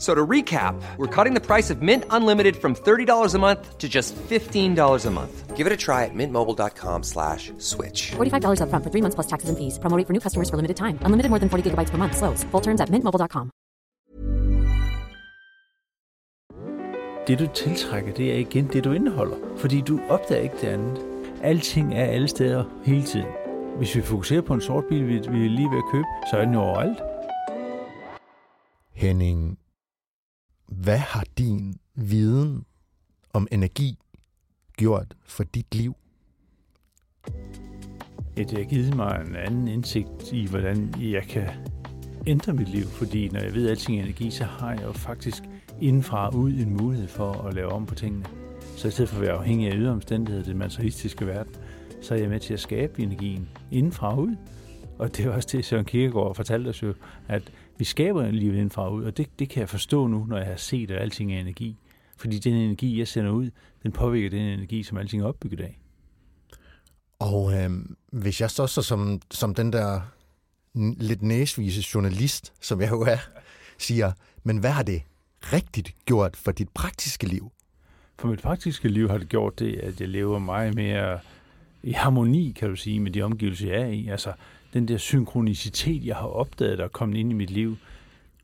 So to recap, we're cutting the price of Mint Unlimited from $30 a month to just $15 a month. Give it a try at mintmobile.com slash switch. $45 upfront for three months plus taxes and fees. Promo rate for new customers for limited time. Unlimited more than 40 gigabytes per month. Slows. Full terms at mintmobile.com. Det du tiltrækker, det er igen det du indeholder. Fordi du opdager ikke det andet. Alting er alle steder hele tiden. Hvis vi fokuserer på en sort bil, vi vi er lige ved at købe, så er den jo overalt. Henning, hvad har din viden om energi gjort for dit liv? Ja, det har givet mig en anden indsigt i, hvordan jeg kan ændre mit liv. Fordi når jeg ved alting er energi, så har jeg jo faktisk indenfra ud en mulighed for at lave om på tingene. Så i stedet for at være afhængig af ydre omstændigheder, den materialistiske verden, så er jeg med til at skabe energien indenfra ud. Og det er også det, Søren Kierkegaard fortalte os jo, at vi skaber livet indenfra ud, og det, det kan jeg forstå nu, når jeg har set, at alting er energi. Fordi den energi, jeg sender ud, den påvirker den energi, som alting er opbygget af. Og øh, hvis jeg så, så som, som den der lidt næsvise journalist, som jeg jo er, siger, men hvad har det rigtigt gjort for dit praktiske liv? For mit praktiske liv har det gjort det, at jeg lever meget mere i harmoni, kan du sige, med de omgivelser, jeg er i. Altså, den der synkronicitet, jeg har opdaget, der er kommet ind i mit liv,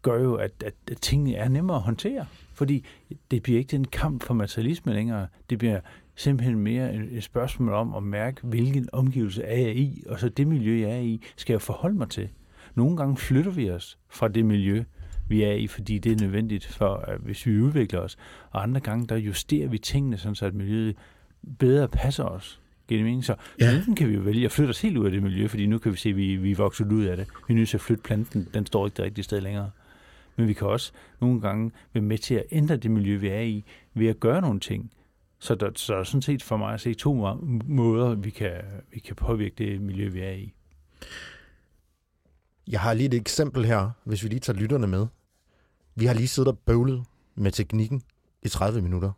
gør jo, at, at, at tingene er nemmere at håndtere. Fordi det bliver ikke den kamp for materialisme længere. Det bliver simpelthen mere et spørgsmål om at mærke, hvilken omgivelse er jeg i, og så det miljø, jeg er i, skal jeg forholde mig til. Nogle gange flytter vi os fra det miljø, vi er i, fordi det er nødvendigt, for, at hvis vi udvikler os. Og andre gange, der justerer vi tingene, sådan så at miljøet bedre passer os. Giver det mening? Så ja. enten kan vi jo vælge at flytte os helt ud af det miljø, fordi nu kan vi se, at vi, vi er vokset ud af det. Vi er nødt til at flytte planten, den står ikke det rigtige sted længere. Men vi kan også nogle gange være med til at ændre det miljø, vi er i, ved at gøre nogle ting. Så der, så der er sådan set for mig at se to måder, vi kan, vi kan påvirke det miljø, vi er i. Jeg har lige et eksempel her, hvis vi lige tager lytterne med. Vi har lige siddet og bøvlet med teknikken i 30 minutter.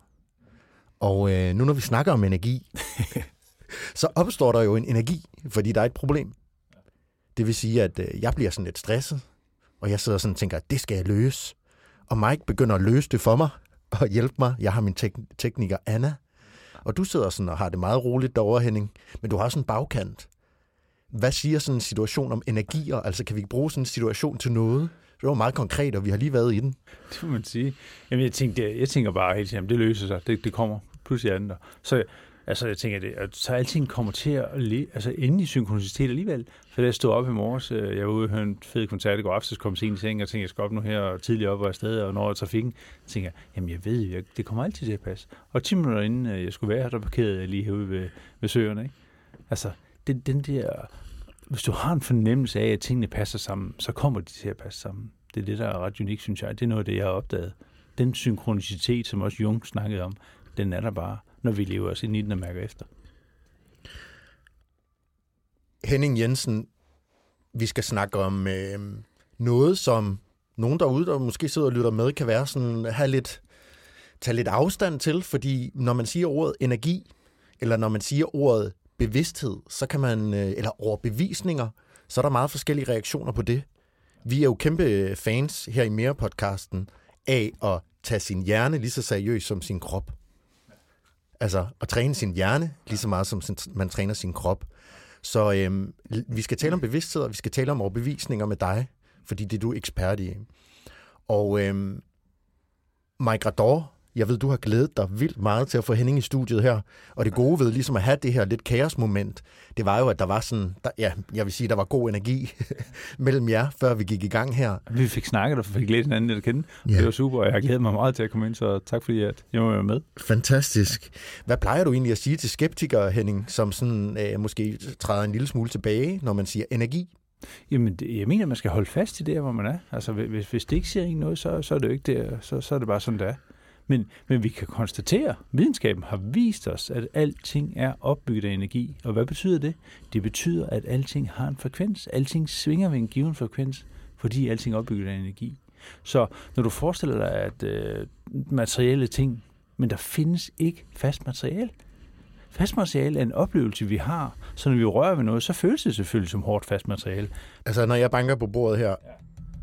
Og øh, nu når vi snakker om energi, så opstår der jo en energi, fordi der er et problem. Det vil sige, at øh, jeg bliver sådan lidt stresset, og jeg sidder sådan og tænker, at det skal jeg løse. Og Mike begynder at løse det for mig og hjælpe mig. Jeg har min tek- tekniker Anna, og du sidder sådan og har det meget roligt derovre, Henning, men du har sådan en bagkant. Hvad siger sådan en situation om energier? Altså kan vi bruge sådan en situation til noget? Det var meget konkret, og vi har lige været i den. Det må man sige. Jamen, jeg, tænkte, jeg tænker bare helt tiden, det løser sig, det, det kommer. Pludselig er den der. Så altså, jeg tænker, det, at så alting kommer til at le, altså, ende i synkronicitet alligevel. Så da jeg stod op i morges, øh, jeg var ude og høre en fed koncert i går aftes, kom sent i seng, og tænkte, jeg skal op nu her og tidligere op og afsted, og når jeg trafikken, tænker jeg, jamen jeg ved jo, det kommer altid til at passe. Og 10 minutter inden øh, jeg skulle være her, der parkerede jeg lige herude ved, ved søerne. Ikke? Altså, den, den der, hvis du har en fornemmelse af, at tingene passer sammen, så kommer de til at passe sammen. Det er det, der er ret unikt, synes jeg. Det er noget af det, jeg har opdaget. Den synkronicitet, som også Jung snakkede om, den er der bare, når vi lever os i den og mærker efter. Henning Jensen, vi skal snakke om øh, noget, som nogen derude, der måske sidder og lytter med, kan være sådan, have lidt, tage lidt afstand til, fordi når man siger ordet energi, eller når man siger ordet bevidsthed, så kan man, øh, eller overbevisninger, så er der meget forskellige reaktioner på det. Vi er jo kæmpe øh, fans her i Mere-podcasten af at tage sin hjerne lige så seriøst som sin krop. Altså at træne sin hjerne lige så meget som man træner sin krop. Så øhm, vi skal tale om bevidsthed, og vi skal tale om overbevisninger med dig, fordi det er du ekspert i. Og øhm, Mike Rador, jeg ved, du har glædet dig vildt meget til at få Henning i studiet her. Og det gode ved ligesom at have det her lidt kaosmoment, det var jo, at der var sådan, der, ja, jeg vil sige, der var god energi mellem jer, før vi gik i gang her. Vi fik snakket og fik lidt hinanden at kende. Ja. Det var super, og jeg glæder mig meget til at komme ind, så tak fordi at jeg var med. Fantastisk. Hvad plejer du egentlig at sige til skeptikere, Henning, som sådan øh, måske træder en lille smule tilbage, når man siger energi? Jamen, det, jeg mener, man skal holde fast i det, hvor man er. Altså, hvis, hvis det ikke siger en noget, så, så er det jo ikke det, så, så er det bare sådan, det er. Men, men vi kan konstatere, at videnskaben har vist os, at alting er opbygget af energi. Og hvad betyder det? Det betyder, at alting har en frekvens. Alting svinger ved en given frekvens, fordi alting er opbygget af energi. Så når du forestiller dig, at øh, materielle ting, men der findes ikke fast materiale. Fast materiale er en oplevelse, vi har. Så når vi rører ved noget, så føles det selvfølgelig som hårdt fast materiale. Altså, når jeg banker på bordet her.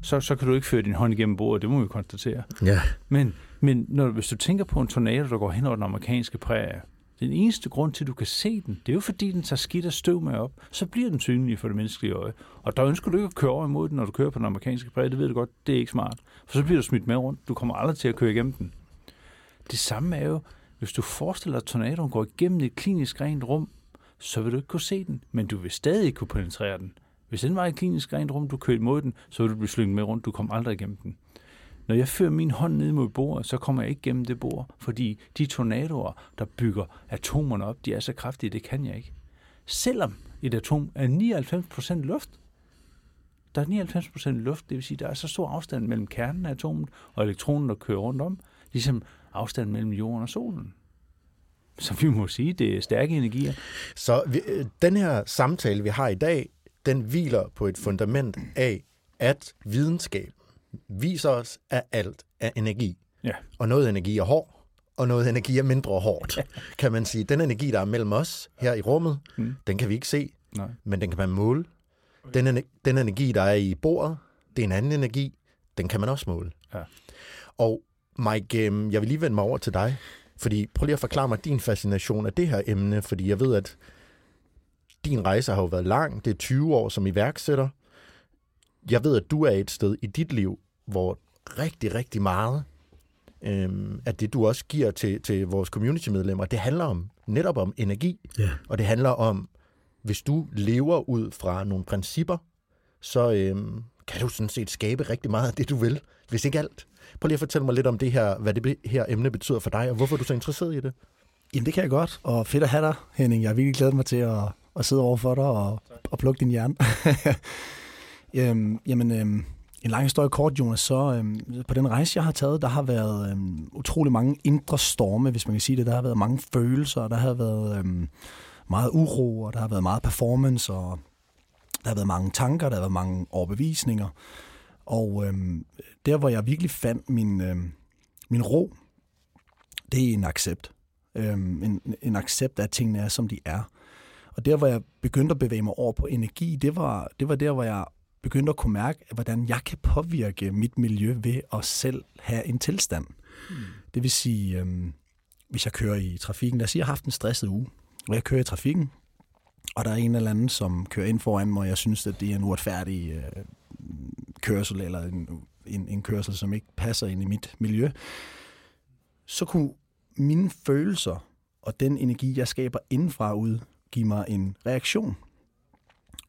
Så, så kan du ikke føre din hånd igennem bordet, det må vi konstatere. Ja. Men, men når, hvis du tænker på en tornado, der går hen over den amerikanske prærie, den eneste grund til, at du kan se den, det er jo fordi, den tager skidt og støv med op. Så bliver den synlig for det menneskelige øje. Og der ønsker du ikke at køre over imod den, når du kører på den amerikanske prærie. Det ved du godt, det er ikke smart. For så bliver du smidt med rundt. Du kommer aldrig til at køre igennem den. Det samme er jo, hvis du forestiller dig, at tornadoen går igennem et klinisk rent rum, så vil du ikke kunne se den, men du vil stadig kunne penetrere den. Hvis den var i et klinisk rent rum, du kørte imod den, så vil du blive slynget med rundt, du kommer aldrig igennem den. Når jeg fører min hånd ned mod bordet, så kommer jeg ikke gennem det bord, fordi de tornadoer, der bygger atomerne op, de er så kraftige, det kan jeg ikke. Selvom et atom er 99% luft, der er 99% luft, det vil sige, der er så stor afstand mellem kernen af atomet og elektronen, der kører rundt om, ligesom afstanden mellem jorden og solen. Så vi må sige, det er stærke energier. Så vi, øh, den her samtale, vi har i dag, den hviler på et fundament af, at videnskab viser os, at alt er energi. Ja. Og noget energi er hård, og noget energi er mindre hårdt, kan man sige. Den energi, der er mellem os her i rummet, mm. den kan vi ikke se, Nej. men den kan man måle. Den, ener- den energi, der er i bordet, det er en anden energi, den kan man også måle. Ja. Og Mike, øhm, jeg vil lige vende mig over til dig, fordi prøv lige at forklare mig din fascination af det her emne, fordi jeg ved, at din rejse har jo været lang. Det er 20 år som iværksætter. Jeg ved, at du er et sted i dit liv, hvor rigtig, rigtig meget øhm, af det, du også giver til, til vores community-medlemmer, det handler om netop om energi. Ja. Og det handler om, hvis du lever ud fra nogle principper, så øhm, kan du sådan set skabe rigtig meget af det, du vil, hvis ikke alt. Prøv lige at fortælle mig lidt om det her, hvad det her emne betyder for dig, og hvorfor er du så interesseret i det? Jamen, det kan jeg godt, og fedt at have dig, Henning. Jeg har virkelig glædet mig til at, at sidde over for dig og, og plukke din hjerne. øhm, jamen, øhm, en lang historie kort, Jonas, så øhm, på den rejse, jeg har taget, der har været øhm, utrolig mange indre storme, hvis man kan sige det. Der har været mange følelser, der har været øhm, meget uro, og der har været meget performance, og der har været mange tanker, der har været mange overbevisninger. Og øhm, der, hvor jeg virkelig fandt min, øhm, min ro, det er en accept. Øhm, en, en accept af, at tingene er, som de er. Og der, hvor jeg begyndte at bevæge mig over på energi, det var, det var der, hvor jeg begyndte at kunne mærke, hvordan jeg kan påvirke mit miljø ved at selv have en tilstand. Mm. Det vil sige, øhm, hvis jeg kører i trafikken, lad os sige, jeg har haft en stresset uge, og jeg kører i trafikken, og der er en eller anden, som kører ind foran mig, og jeg synes, at det er en uretfærdig øh, kørsel, eller en, en, en kørsel, som ikke passer ind i mit miljø, så kunne mine følelser og den energi, jeg skaber indenfra ud, give mig en reaktion.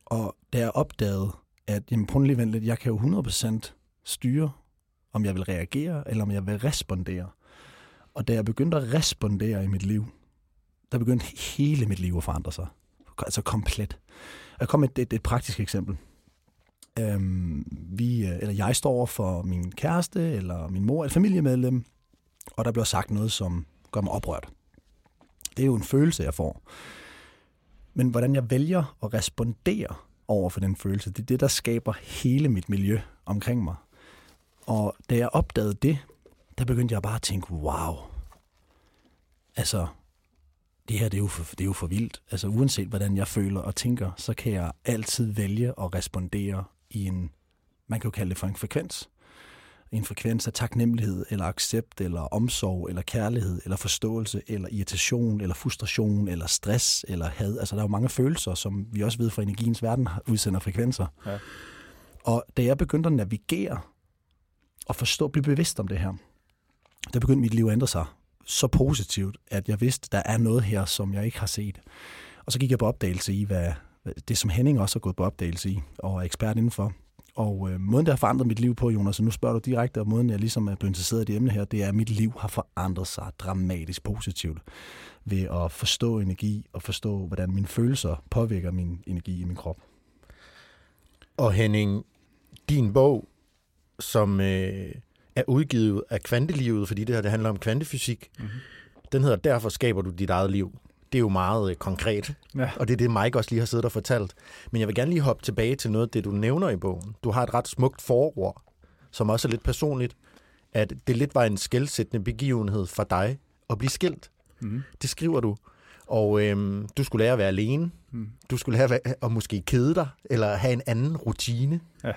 Og da jeg opdagede, at jamen, prøv lige lidt, jeg kan jo 100% styre, om jeg vil reagere, eller om jeg vil respondere. Og da jeg begyndte at respondere i mit liv, der begyndte hele mit liv at forandre sig. Altså komplet. Jeg kom med et, et, et praktisk eksempel. Øhm, vi, øh, eller jeg står over for min kæreste, eller min mor, et familiemedlem, og der bliver sagt noget, som gør mig oprørt. Det er jo en følelse, jeg får. Men hvordan jeg vælger at respondere over for den følelse, det er det, der skaber hele mit miljø omkring mig. Og da jeg opdagede det, der begyndte jeg bare at tænke, wow, altså, det her det er, jo for, det er jo for vildt. Altså uanset hvordan jeg føler og tænker, så kan jeg altid vælge at respondere i en, man kan jo kalde det for en frekvens. En frekvens af taknemmelighed, eller accept, eller omsorg, eller kærlighed, eller forståelse, eller irritation, eller frustration, eller stress, eller had. Altså der er jo mange følelser, som vi også ved fra energiens verden udsender frekvenser. Ja. Og da jeg begyndte at navigere og forstå, blive bevidst om det her, der begyndte mit liv at ændre sig så positivt, at jeg vidste, der er noget her, som jeg ikke har set. Og så gik jeg på opdagelse i, hvad det som Henning også har gået på opdagelse i, og er ekspert indenfor. Og øh, måden, der har forandret mit liv på, Jonas, og nu spørger du direkte, og måden, jeg ligesom er blevet interesseret i det emne her, det er, at mit liv har forandret sig dramatisk positivt ved at forstå energi og forstå, hvordan mine følelser påvirker min energi i min krop. Og Henning, din bog, som øh, er udgivet af kvantelivet, fordi det her det handler om kvantefysik, mm-hmm. den hedder Derfor skaber du dit eget liv. Det er jo meget øh, konkret, ja. og det er det, Mike også lige har siddet og fortalt. Men jeg vil gerne lige hoppe tilbage til noget af det, du nævner i bogen. Du har et ret smukt forord, som også er lidt personligt, at det lidt var en skældsættende begivenhed for dig at blive skilt. Mm. Det skriver du. Og øhm, du skulle lære at være alene. Mm. Du skulle lære at, at måske kede dig, eller have en anden rutine. Ja.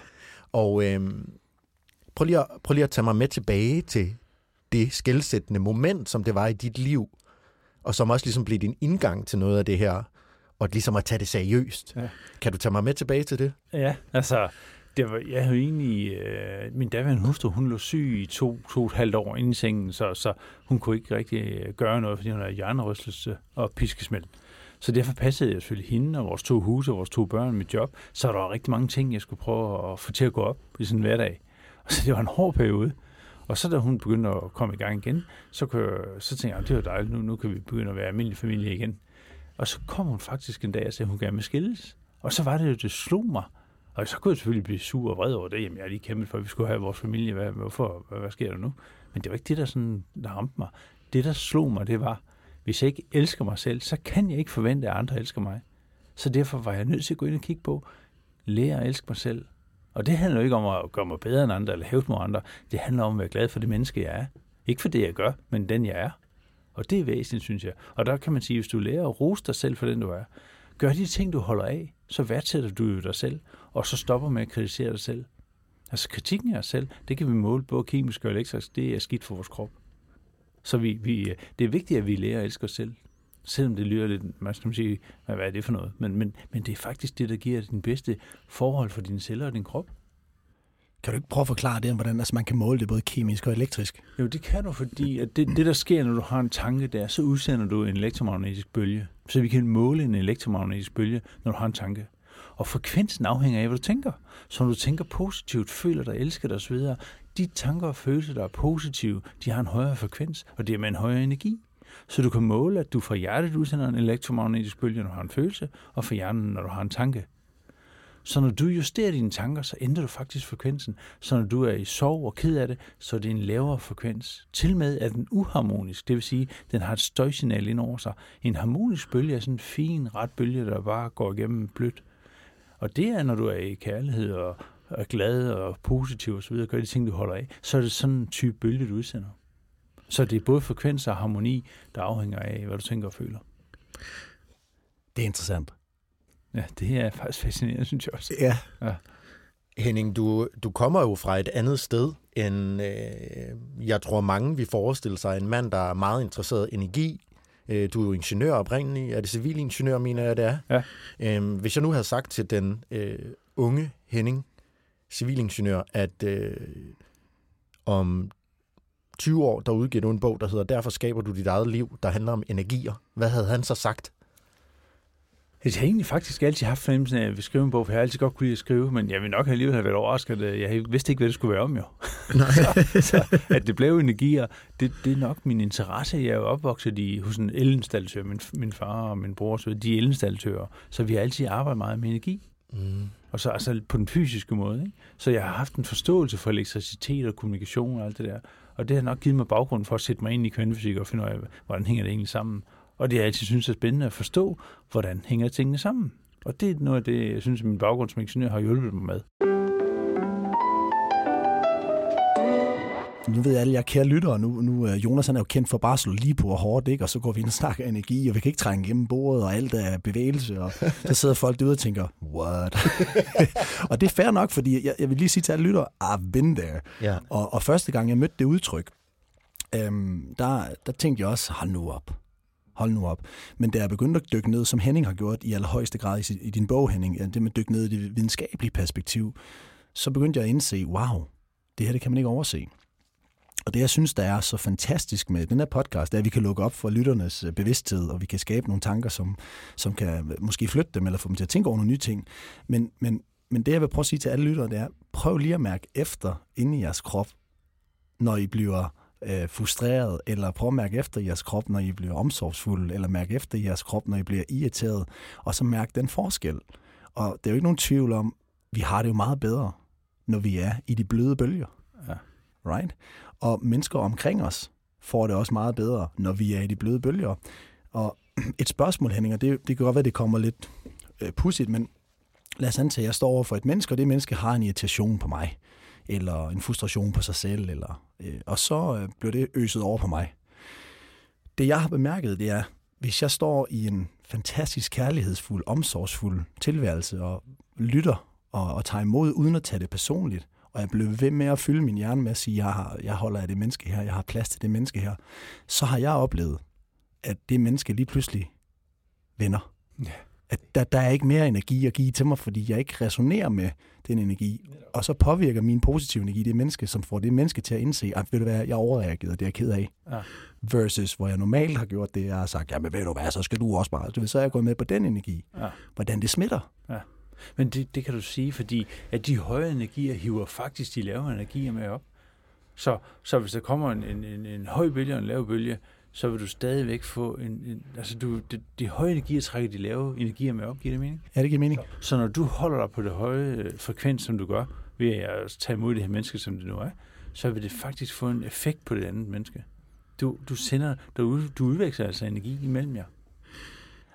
Og øhm, prøv, lige at, prøv lige at tage mig med tilbage til det skældsættende moment, som det var i dit liv, og som også ligesom blev din indgang til noget af det her, og ligesom at tage det seriøst. Ja. Kan du tage mig med tilbage til det? Ja, altså, det var, jeg havde egentlig, øh, min daværende hustru, hun lå syg i to, to og et halvt år inde i sengen, så, så hun kunne ikke rigtig øh, gøre noget, fordi hun havde hjernerystelse og piskesmæld. Så derfor passede jeg selvfølgelig hende og vores to huse og vores to børn med job. Så der var rigtig mange ting, jeg skulle prøve at få til at gå op i sådan en hverdag. Og så det var en hård periode. Og så da hun begyndte at komme i gang igen, så, kunne jeg, så tænkte jeg, det var dejligt, nu, nu kan vi begynde at være almindelig familie igen. Og så kom hun faktisk en dag og sagde, at hun gerne vil skilles. Og så var det jo, det slog mig. Og så kunne jeg selvfølgelig blive sur og vred over det. Jamen, jeg har lige kæmpet for, at vi skulle have vores familie. Hvad, hvorfor? Hvad, hvad sker der nu? Men det var ikke det, der, sådan, der ramte mig. Det, der slog mig, det var, hvis jeg ikke elsker mig selv, så kan jeg ikke forvente, at andre elsker mig. Så derfor var jeg nødt til at gå ind og kigge på, lære at elske mig selv, og det handler jo ikke om at gøre mig bedre end andre, eller hæve mig andre. Det handler om at være glad for det menneske, jeg er. Ikke for det, jeg gør, men den, jeg er. Og det er væsentligt, synes jeg. Og der kan man sige, hvis du lærer at rose dig selv for den, du er, gør de ting, du holder af, så værdsætter du jo dig selv, og så stopper med at kritisere dig selv. Altså kritikken af os selv, det kan vi måle både kemisk og elektrisk, det er skidt for vores krop. Så vi, vi, det er vigtigt, at vi lærer at elske os selv selvom det lyder lidt, man skal sige, hvad er det for noget? Men, men, men det er faktisk det, der giver din bedste forhold for dine celler og din krop. Kan du ikke prøve at forklare det, hvordan altså man kan måle det både kemisk og elektrisk? Jo, det kan du, fordi at det, det, der sker, når du har en tanke der, så udsender du en elektromagnetisk bølge. Så vi kan måle en elektromagnetisk bølge, når du har en tanke. Og frekvensen afhænger af, hvad du tænker. Så når du tænker positivt, føler dig, elsker dig osv., de tanker og følelser, der er positive, de har en højere frekvens, og det er med en højere energi. Så du kan måle, at du fra hjertet udsender en elektromagnetisk bølge, når du har en følelse, og fra hjernen, når du har en tanke. Så når du justerer dine tanker, så ændrer du faktisk frekvensen. Så når du er i sorg og ked af det, så er det en lavere frekvens. Til med er den uharmonisk, det vil sige, den har et støjsignal ind over sig. En harmonisk bølge er sådan en fin, ret bølge, der bare går igennem blødt. Og det er, når du er i kærlighed og er glad og positiv osv., og gør de ting, du holder af, så er det sådan en type bølge, du udsender. Så det er både frekvens og harmoni, der afhænger af, hvad du tænker og føler. Det er interessant. Ja, det er faktisk fascinerende, synes jeg også. Ja. ja. Henning, du, du kommer jo fra et andet sted, end øh, jeg tror mange vi forestiller sig. En mand, der er meget interesseret i energi. Øh, du er jo ingeniør oprindeligt. Er det civilingeniør, mener jeg, det er? Ja. Øh, hvis jeg nu havde sagt til den øh, unge Henning, civilingeniør, at øh, om 20 år, der udgiver du en bog, der hedder Derfor skaber du dit eget liv, der handler om energier. Hvad havde han så sagt? Jeg har egentlig faktisk altid haft fornemmelsen af, at jeg vil skrive en bog, for jeg har altid godt kunne lide at skrive, men jeg vil nok alligevel have været overrasket. Jeg vidste ikke, hvad det skulle være om, jo. Nej. så, så, at det blev energier, det, det er nok min interesse. Jeg er jo opvokset i, hos en elinstallatør. Min, min far og min bror, så de er elinstallatører. Så vi har altid arbejdet meget med energi. Mm. Og så altså på den fysiske måde. Ikke? Så jeg har haft en forståelse for elektricitet og kommunikation og alt det der. Og det har nok givet mig baggrund for at sætte mig ind i kvantefysik og finde ud af, hvordan hænger det egentlig sammen. Og det har jeg altid synes er spændende at forstå, hvordan hænger tingene sammen. Og det er noget af det, jeg synes, at min baggrund som ingeniør har hjulpet mig med. Nu ved alle jer kære lyttere, nu, nu øh, Jonas han er jo kendt for bare at slå lige på og hårdt, ikke? og så går vi ind og snakker energi, og vi kan ikke trænge igennem bordet, og alt er bevægelse, og så sidder folk derude og tænker, what? og det er fair nok, fordi jeg, jeg vil lige sige til alle lyttere, I've been there. Ja. Og, og første gang jeg mødte det udtryk, øhm, der, der tænkte jeg også, hold nu op. Hold nu op. Men da jeg begyndte at dykke ned, som Henning har gjort i allerhøjeste grad i, i din bog, Henning, det med at dykke ned i det videnskabelige perspektiv, så begyndte jeg at indse, wow, det her det kan man ikke overse. Og det, jeg synes, der er så fantastisk med den her podcast, det er, at vi kan lukke op for lytternes øh, bevidsthed, og vi kan skabe nogle tanker, som, som kan måske flytte dem, eller få dem til at tænke over nogle nye ting. Men, men, men det, jeg vil prøve at sige til alle lyttere, det er, prøv lige at mærke efter inde i jeres krop, når I bliver øh, frustreret, eller prøv at mærke efter i jeres krop, når I bliver omsorgsfulde, eller mærke efter i jeres krop, når I bliver irriteret, og så mærke den forskel. Og det er jo ikke nogen tvivl om, vi har det jo meget bedre, når vi er i de bløde bølger. Ja. Right? Og mennesker omkring os får det også meget bedre, når vi er i de bløde bølger. Og et spørgsmål, Henning, og det, det kan godt være, det kommer lidt øh, pudsigt, men lad os antage, at jeg står over for et menneske, og det menneske har en irritation på mig, eller en frustration på sig selv, eller, øh, og så øh, bliver det øset over på mig. Det jeg har bemærket, det er, hvis jeg står i en fantastisk kærlighedsfuld, omsorgsfuld tilværelse, og lytter og, og tager imod, uden at tage det personligt, og jeg blev ved med at fylde min hjerne med at sige, jeg, har, jeg holder af det menneske her, jeg har plads til det menneske her, så har jeg oplevet, at det menneske lige pludselig vender. Ja. At der, der er ikke mere energi at give til mig, fordi jeg ikke resonerer med den energi. Og så påvirker min positive energi det menneske, som får det menneske til at indse, at ved du hvad, jeg overreagerede, det er jeg ked af. Ja. Versus, hvor jeg normalt har gjort det, jeg har sagt, jamen ved du hvad, så skal du også bare. Så er jeg gået med på den energi. Ja. Hvordan det smitter. Ja. Men det, det kan du sige, fordi at de høje energier hiver faktisk de lave energier med op. Så, så hvis der kommer en, en, en, en høj bølge og en lav bølge, så vil du stadigvæk få en... en altså, du, de, de høje energier trækker de lave energier med op, giver det mening? Ja, det giver mening. Så når du holder dig på det høje øh, frekvens, som du gør, ved at tage imod det her menneske, som det nu er, så vil det faktisk få en effekt på det andet menneske. Du, du sender, du, du udveksler altså energi imellem jer.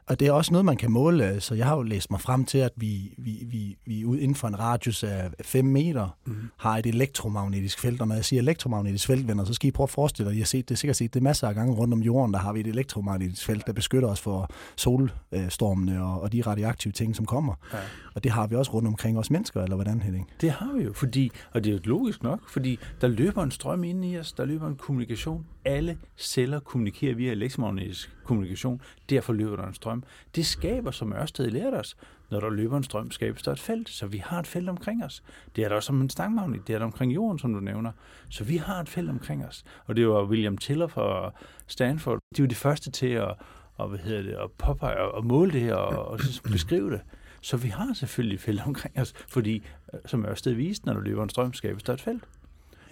Og det er også noget, man kan måle. Så jeg har jo læst mig frem til, at vi, vi, vi, vi ude inden for en radius af 5 meter mm. har et elektromagnetisk felt. Og når jeg siger elektromagnetisk felt, venner, så skal I prøve at forestille jer, I har set det sikkert set det masser af gange rundt om jorden, der har vi et elektromagnetisk felt, der beskytter os for solstormene og, og de radioaktive ting, som kommer. Ja. Og det har vi også rundt omkring os mennesker, eller hvordan, Henning? Det har vi jo, fordi, og det er jo logisk nok, fordi der løber en strøm ind i os, der løber en kommunikation. Alle celler kommunikerer via elektromagnetisk kommunikation, derfor løber der en strøm. Det skaber, som Ørsted lærte os, når der løber en strøm, skabes der et felt, så vi har et felt omkring os. Det er der også som en stangmagnet, det er der omkring jorden, som du nævner. Så vi har et felt omkring os. Og det var William Tiller fra Stanford, de var de første til at, og, hvad hedder det, at påpege og måle det her og, og ligesom beskrive det. Så vi har selvfølgelig et felt omkring os, fordi, øh, som Ørsted viste, når der løber en strøm, skabes der et felt.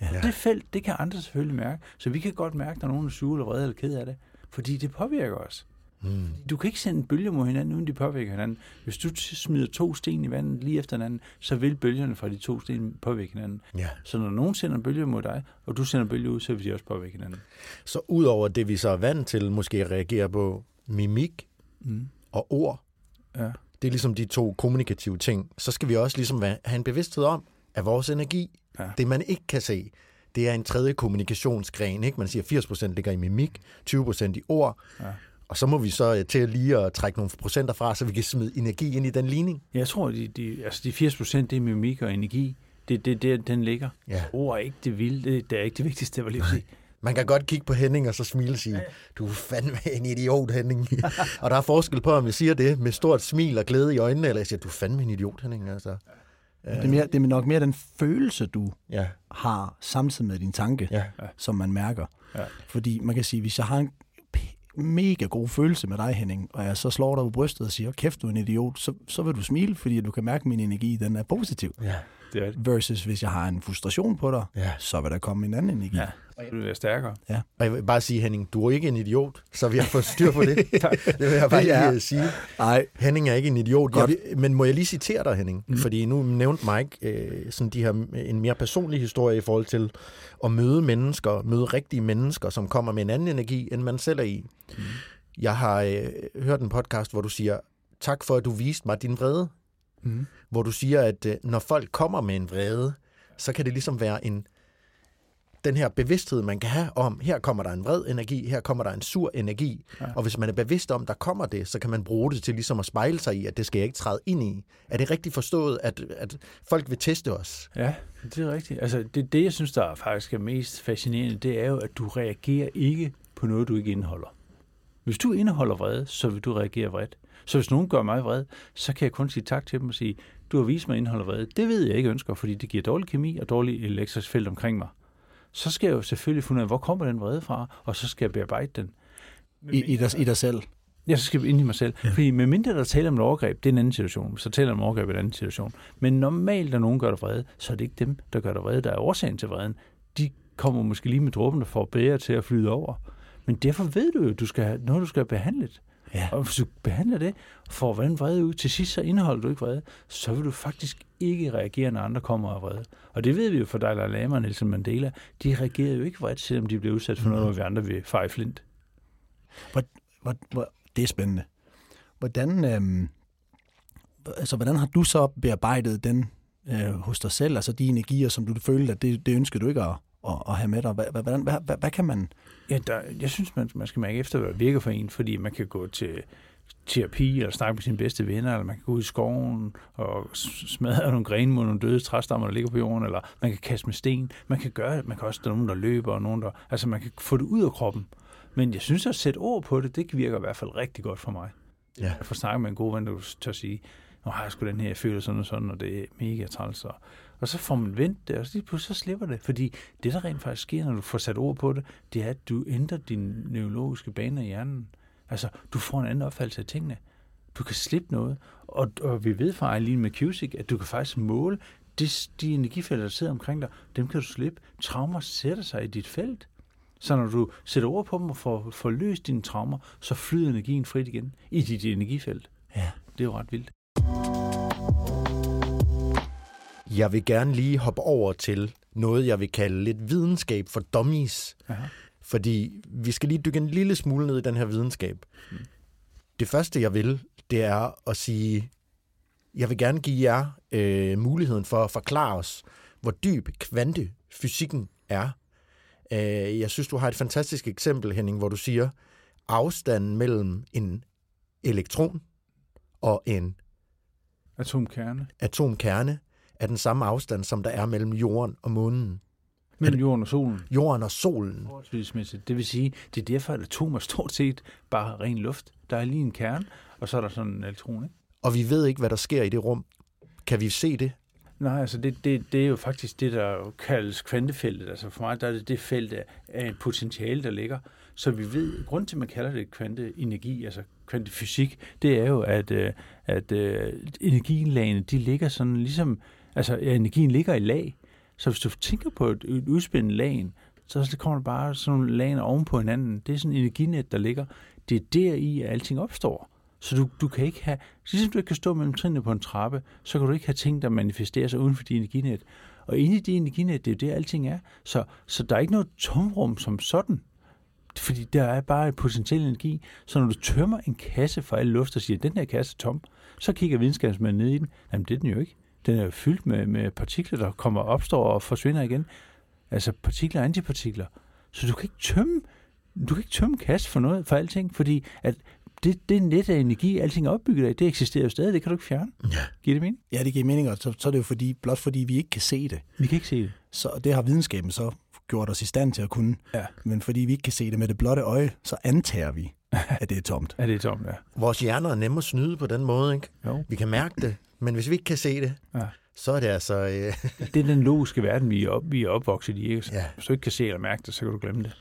Ja. Det felt, det kan andre selvfølgelig mærke. Så vi kan godt mærke, når nogen er sure eller vrede eller ked af det, fordi det påvirker os. Mm. Du kan ikke sende bølger mod hinanden, uden de påvirker hinanden. Hvis du smider to sten i vandet lige efter hinanden, så vil bølgerne fra de to sten påvirke hinanden. Ja. Så når nogen sender bølger mod dig, og du sender bølger ud, så vil de også påvirke hinanden. Så udover det, vi så er vant til, måske reagere på mimik mm. og ord, ja. det er ligesom de to kommunikative ting, så skal vi også ligesom have en bevidsthed om, at vores energi, ja. det man ikke kan se, det er en tredje kommunikationsgren. Ikke? Man siger, 80% ligger i mimik, 20% i ord, ja. Og så må vi så til lige at trække nogle procenter fra, så vi kan smide energi ind i den ligning. Jeg tror, de, de, altså de 80 procent, det er mimik og energi. Det er det, det, den ligger. Ja. Ord er ikke det vilde. Det, det er ikke det vigtigste, det var lige at sige. Man kan godt kigge på Henning og så smile og sige, du er fandme en idiot, Henning. og der er forskel på, om vi siger det med stort smil og glæde i øjnene, eller jeg siger, du er fandme en idiot, Henning. Altså. Det er, mere, det er nok mere den følelse, du ja. har samtidig med din tanke, ja. som man mærker. Ja. Fordi man kan sige, hvis jeg har en mega god følelse med dig, Henning, og jeg så slår dig på brystet og siger, kæft, du er en idiot, så, så vil du smile, fordi du kan mærke, at min energi den er positiv. Ja, det er det. Versus hvis jeg har en frustration på dig, ja. så vil der komme en anden energi. Ja. Du er stærkere. Ja. Og jeg vil bare sige, Henning, du er ikke en idiot, så vi har fået styr på det. det vil jeg bare lige sige. Nej. Henning er ikke en idiot. Jeg men må jeg lige citere dig, Henning? Mm. Fordi nu nævnte Mike øh, sådan de her, en mere personlig historie i forhold til at møde mennesker, møde rigtige mennesker, som kommer med en anden energi, end man selv er i. Mm. Jeg har øh, hørt en podcast, hvor du siger, tak for, at du viste mig din vrede. Mm. Hvor du siger, at øh, når folk kommer med en vrede, så kan det ligesom være en den her bevidsthed, man kan have om, her kommer der en vred energi, her kommer der en sur energi. Ja. Og hvis man er bevidst om, der kommer det, så kan man bruge det til ligesom at spejle sig i, at det skal jeg ikke træde ind i. Er det rigtigt forstået, at, at folk vil teste os? Ja, det er rigtigt. Altså, det, det, jeg synes, der faktisk er mest fascinerende, det er jo, at du reagerer ikke på noget, du ikke indeholder. Hvis du indeholder vrede, så vil du reagere vredt. Så hvis nogen gør mig vred, så kan jeg kun sige tak til dem og sige, du har vist mig indeholder vrede. Det ved jeg ikke ønsker, fordi det giver dårlig kemi og dårlig elektrisk felt omkring mig. Så skal jeg jo selvfølgelig finde ud af, hvor kommer den vrede fra, og så skal jeg bearbejde den. I, i, dig, I dig selv. Jeg så skal jeg ind i mig selv. Ja. Fordi medmindre der taler om et overgreb, det er en anden situation. Så taler om overgreb i en anden situation. Men normalt, når nogen gør dig vrede, så er det ikke dem, der gør dig vrede, der er årsagen til vreden. De kommer måske lige med dråben, der får bedre til at flyde over. Men derfor ved du jo, at du skal have noget, du skal have behandlet. Ja. Og hvis du behandler det, får hvordan vrede ud, til sidst så indeholder du ikke vrede, så vil du faktisk ikke reagere, når andre kommer af vrede. Og det ved vi jo fra Dalai Lama og Nelson Mandela. De reagerede jo ikke vredt, selvom de blev udsat for noget, hvor vi andre vil fare flint. Hvor, hvor, hvor, det er spændende. Hvordan, øhm, altså, hvordan har du så bearbejdet den øh, hos dig selv, altså de energier, som du følte, at det, det ønsker du ikke at, at, at have med dig? Hvad, hvad, hvad, hvad, hvad kan man... Ja, der, jeg synes, man, man skal mærke efter, hvad virker for en, fordi man kan gå til terapi, eller snakke med sine bedste venner, eller man kan gå ud i skoven og smadre nogle grene mod nogle døde træstammer, der ligger på jorden, eller man kan kaste med sten. Man kan gøre man kan også, der er nogen, der løber, og nogen, der, altså man kan få det ud af kroppen. Men jeg synes, at sætte ord på det, det virker i hvert fald rigtig godt for mig. Ja. Jeg får snakket med en god ven, der tør sige, nu har jeg sgu den her, jeg føler sådan og sådan, og det er mega træls. Og, og så får man vendt det, og så lige pludselig så slipper det. Fordi det, der rent faktisk sker, når du får sat ord på det, det er, at du ændrer dine neurologiske baner i hjernen. Altså, du får en anden opfattelse af tingene. Du kan slippe noget. Og, og vi ved fra Eileen McCusick, at du kan faktisk måle de, de energifelter, der sidder omkring dig, dem kan du slippe. Traumer sætter sig i dit felt. Så når du sætter ord på dem og får, får løst dine traumer, så flyder energien frit igen i dit energifelt. Ja. Det er jo ret vildt. Jeg vil gerne lige hoppe over til noget, jeg vil kalde lidt videnskab for dummies. Aha. Fordi vi skal lige dykke en lille smule ned i den her videnskab. Mm. Det første, jeg vil, det er at sige, jeg vil gerne give jer øh, muligheden for at forklare os, hvor dyb kvantefysikken er. Øh, jeg synes, du har et fantastisk eksempel, Henning, hvor du siger, afstanden mellem en elektron og en Atomkerne. atomkerne er den samme afstand, som der er mellem jorden og månen. Mellem jorden og solen. Jorden og solen. Det vil sige, det er derfor, at atomer stort set bare er ren luft. Der er lige en kerne, og så er der sådan en elektron, ikke? Og vi ved ikke, hvad der sker i det rum. Kan vi se det? Nej, altså det, det, det er jo faktisk det, der kaldes kvantefeltet. Altså for mig der er det det felt af et potentiale, der ligger. Så vi ved, grund til, at man kalder det kvanteenergi, altså kvantefysik, det er jo, at, øh, at uh, energilagene, de ligger sådan ligesom, altså ja, energien ligger i lag. Så hvis du tænker på et, et udspændende lagen, så kommer der bare sådan nogle lag oven på hinanden. Det er sådan en energinet, der ligger. Det er deri, at alting opstår. Så du, du kan ikke have, ligesom du ikke kan stå mellem trinene på en trappe, så kan du ikke have ting, der manifesterer sig uden for dit energinet. Og inde i det energinet, det er jo det, alting er. Så, så der er ikke noget tomrum som sådan. Fordi der er bare et potentiel energi. Så når du tømmer en kasse for al luft og siger, at den her kasse er tom, så kigger videnskabsmanden ned i den. Jamen, det er den jo ikke. Den er jo fyldt med, med partikler, der kommer opstår og forsvinder igen. Altså partikler og antipartikler. Så du kan ikke tømme, du kan ikke tømme kasse for noget, for alting, fordi at det, det net af energi, alting er opbygget af, det eksisterer jo stadig, det kan du ikke fjerne. Ja. Giver det mening? Ja, det giver mening, og så, så er det jo fordi, blot fordi vi ikke kan se det. Vi kan ikke se det. Så det har videnskaben så gjort os i stand til at kunne. Ja. Men fordi vi ikke kan se det med det blotte øje, så antager vi, at det er tomt. Er det tomt, ja. Vores hjerner er nemme at snyde på den måde, ikke? Jo. Vi kan mærke det, men hvis vi ikke kan se det, Ja. så er det altså... Øh, Det er den logiske verden, vi er, op, vi er opvokset i. Ikke? Ja. Hvis du ikke kan se eller mærke det, så kan du glemme det.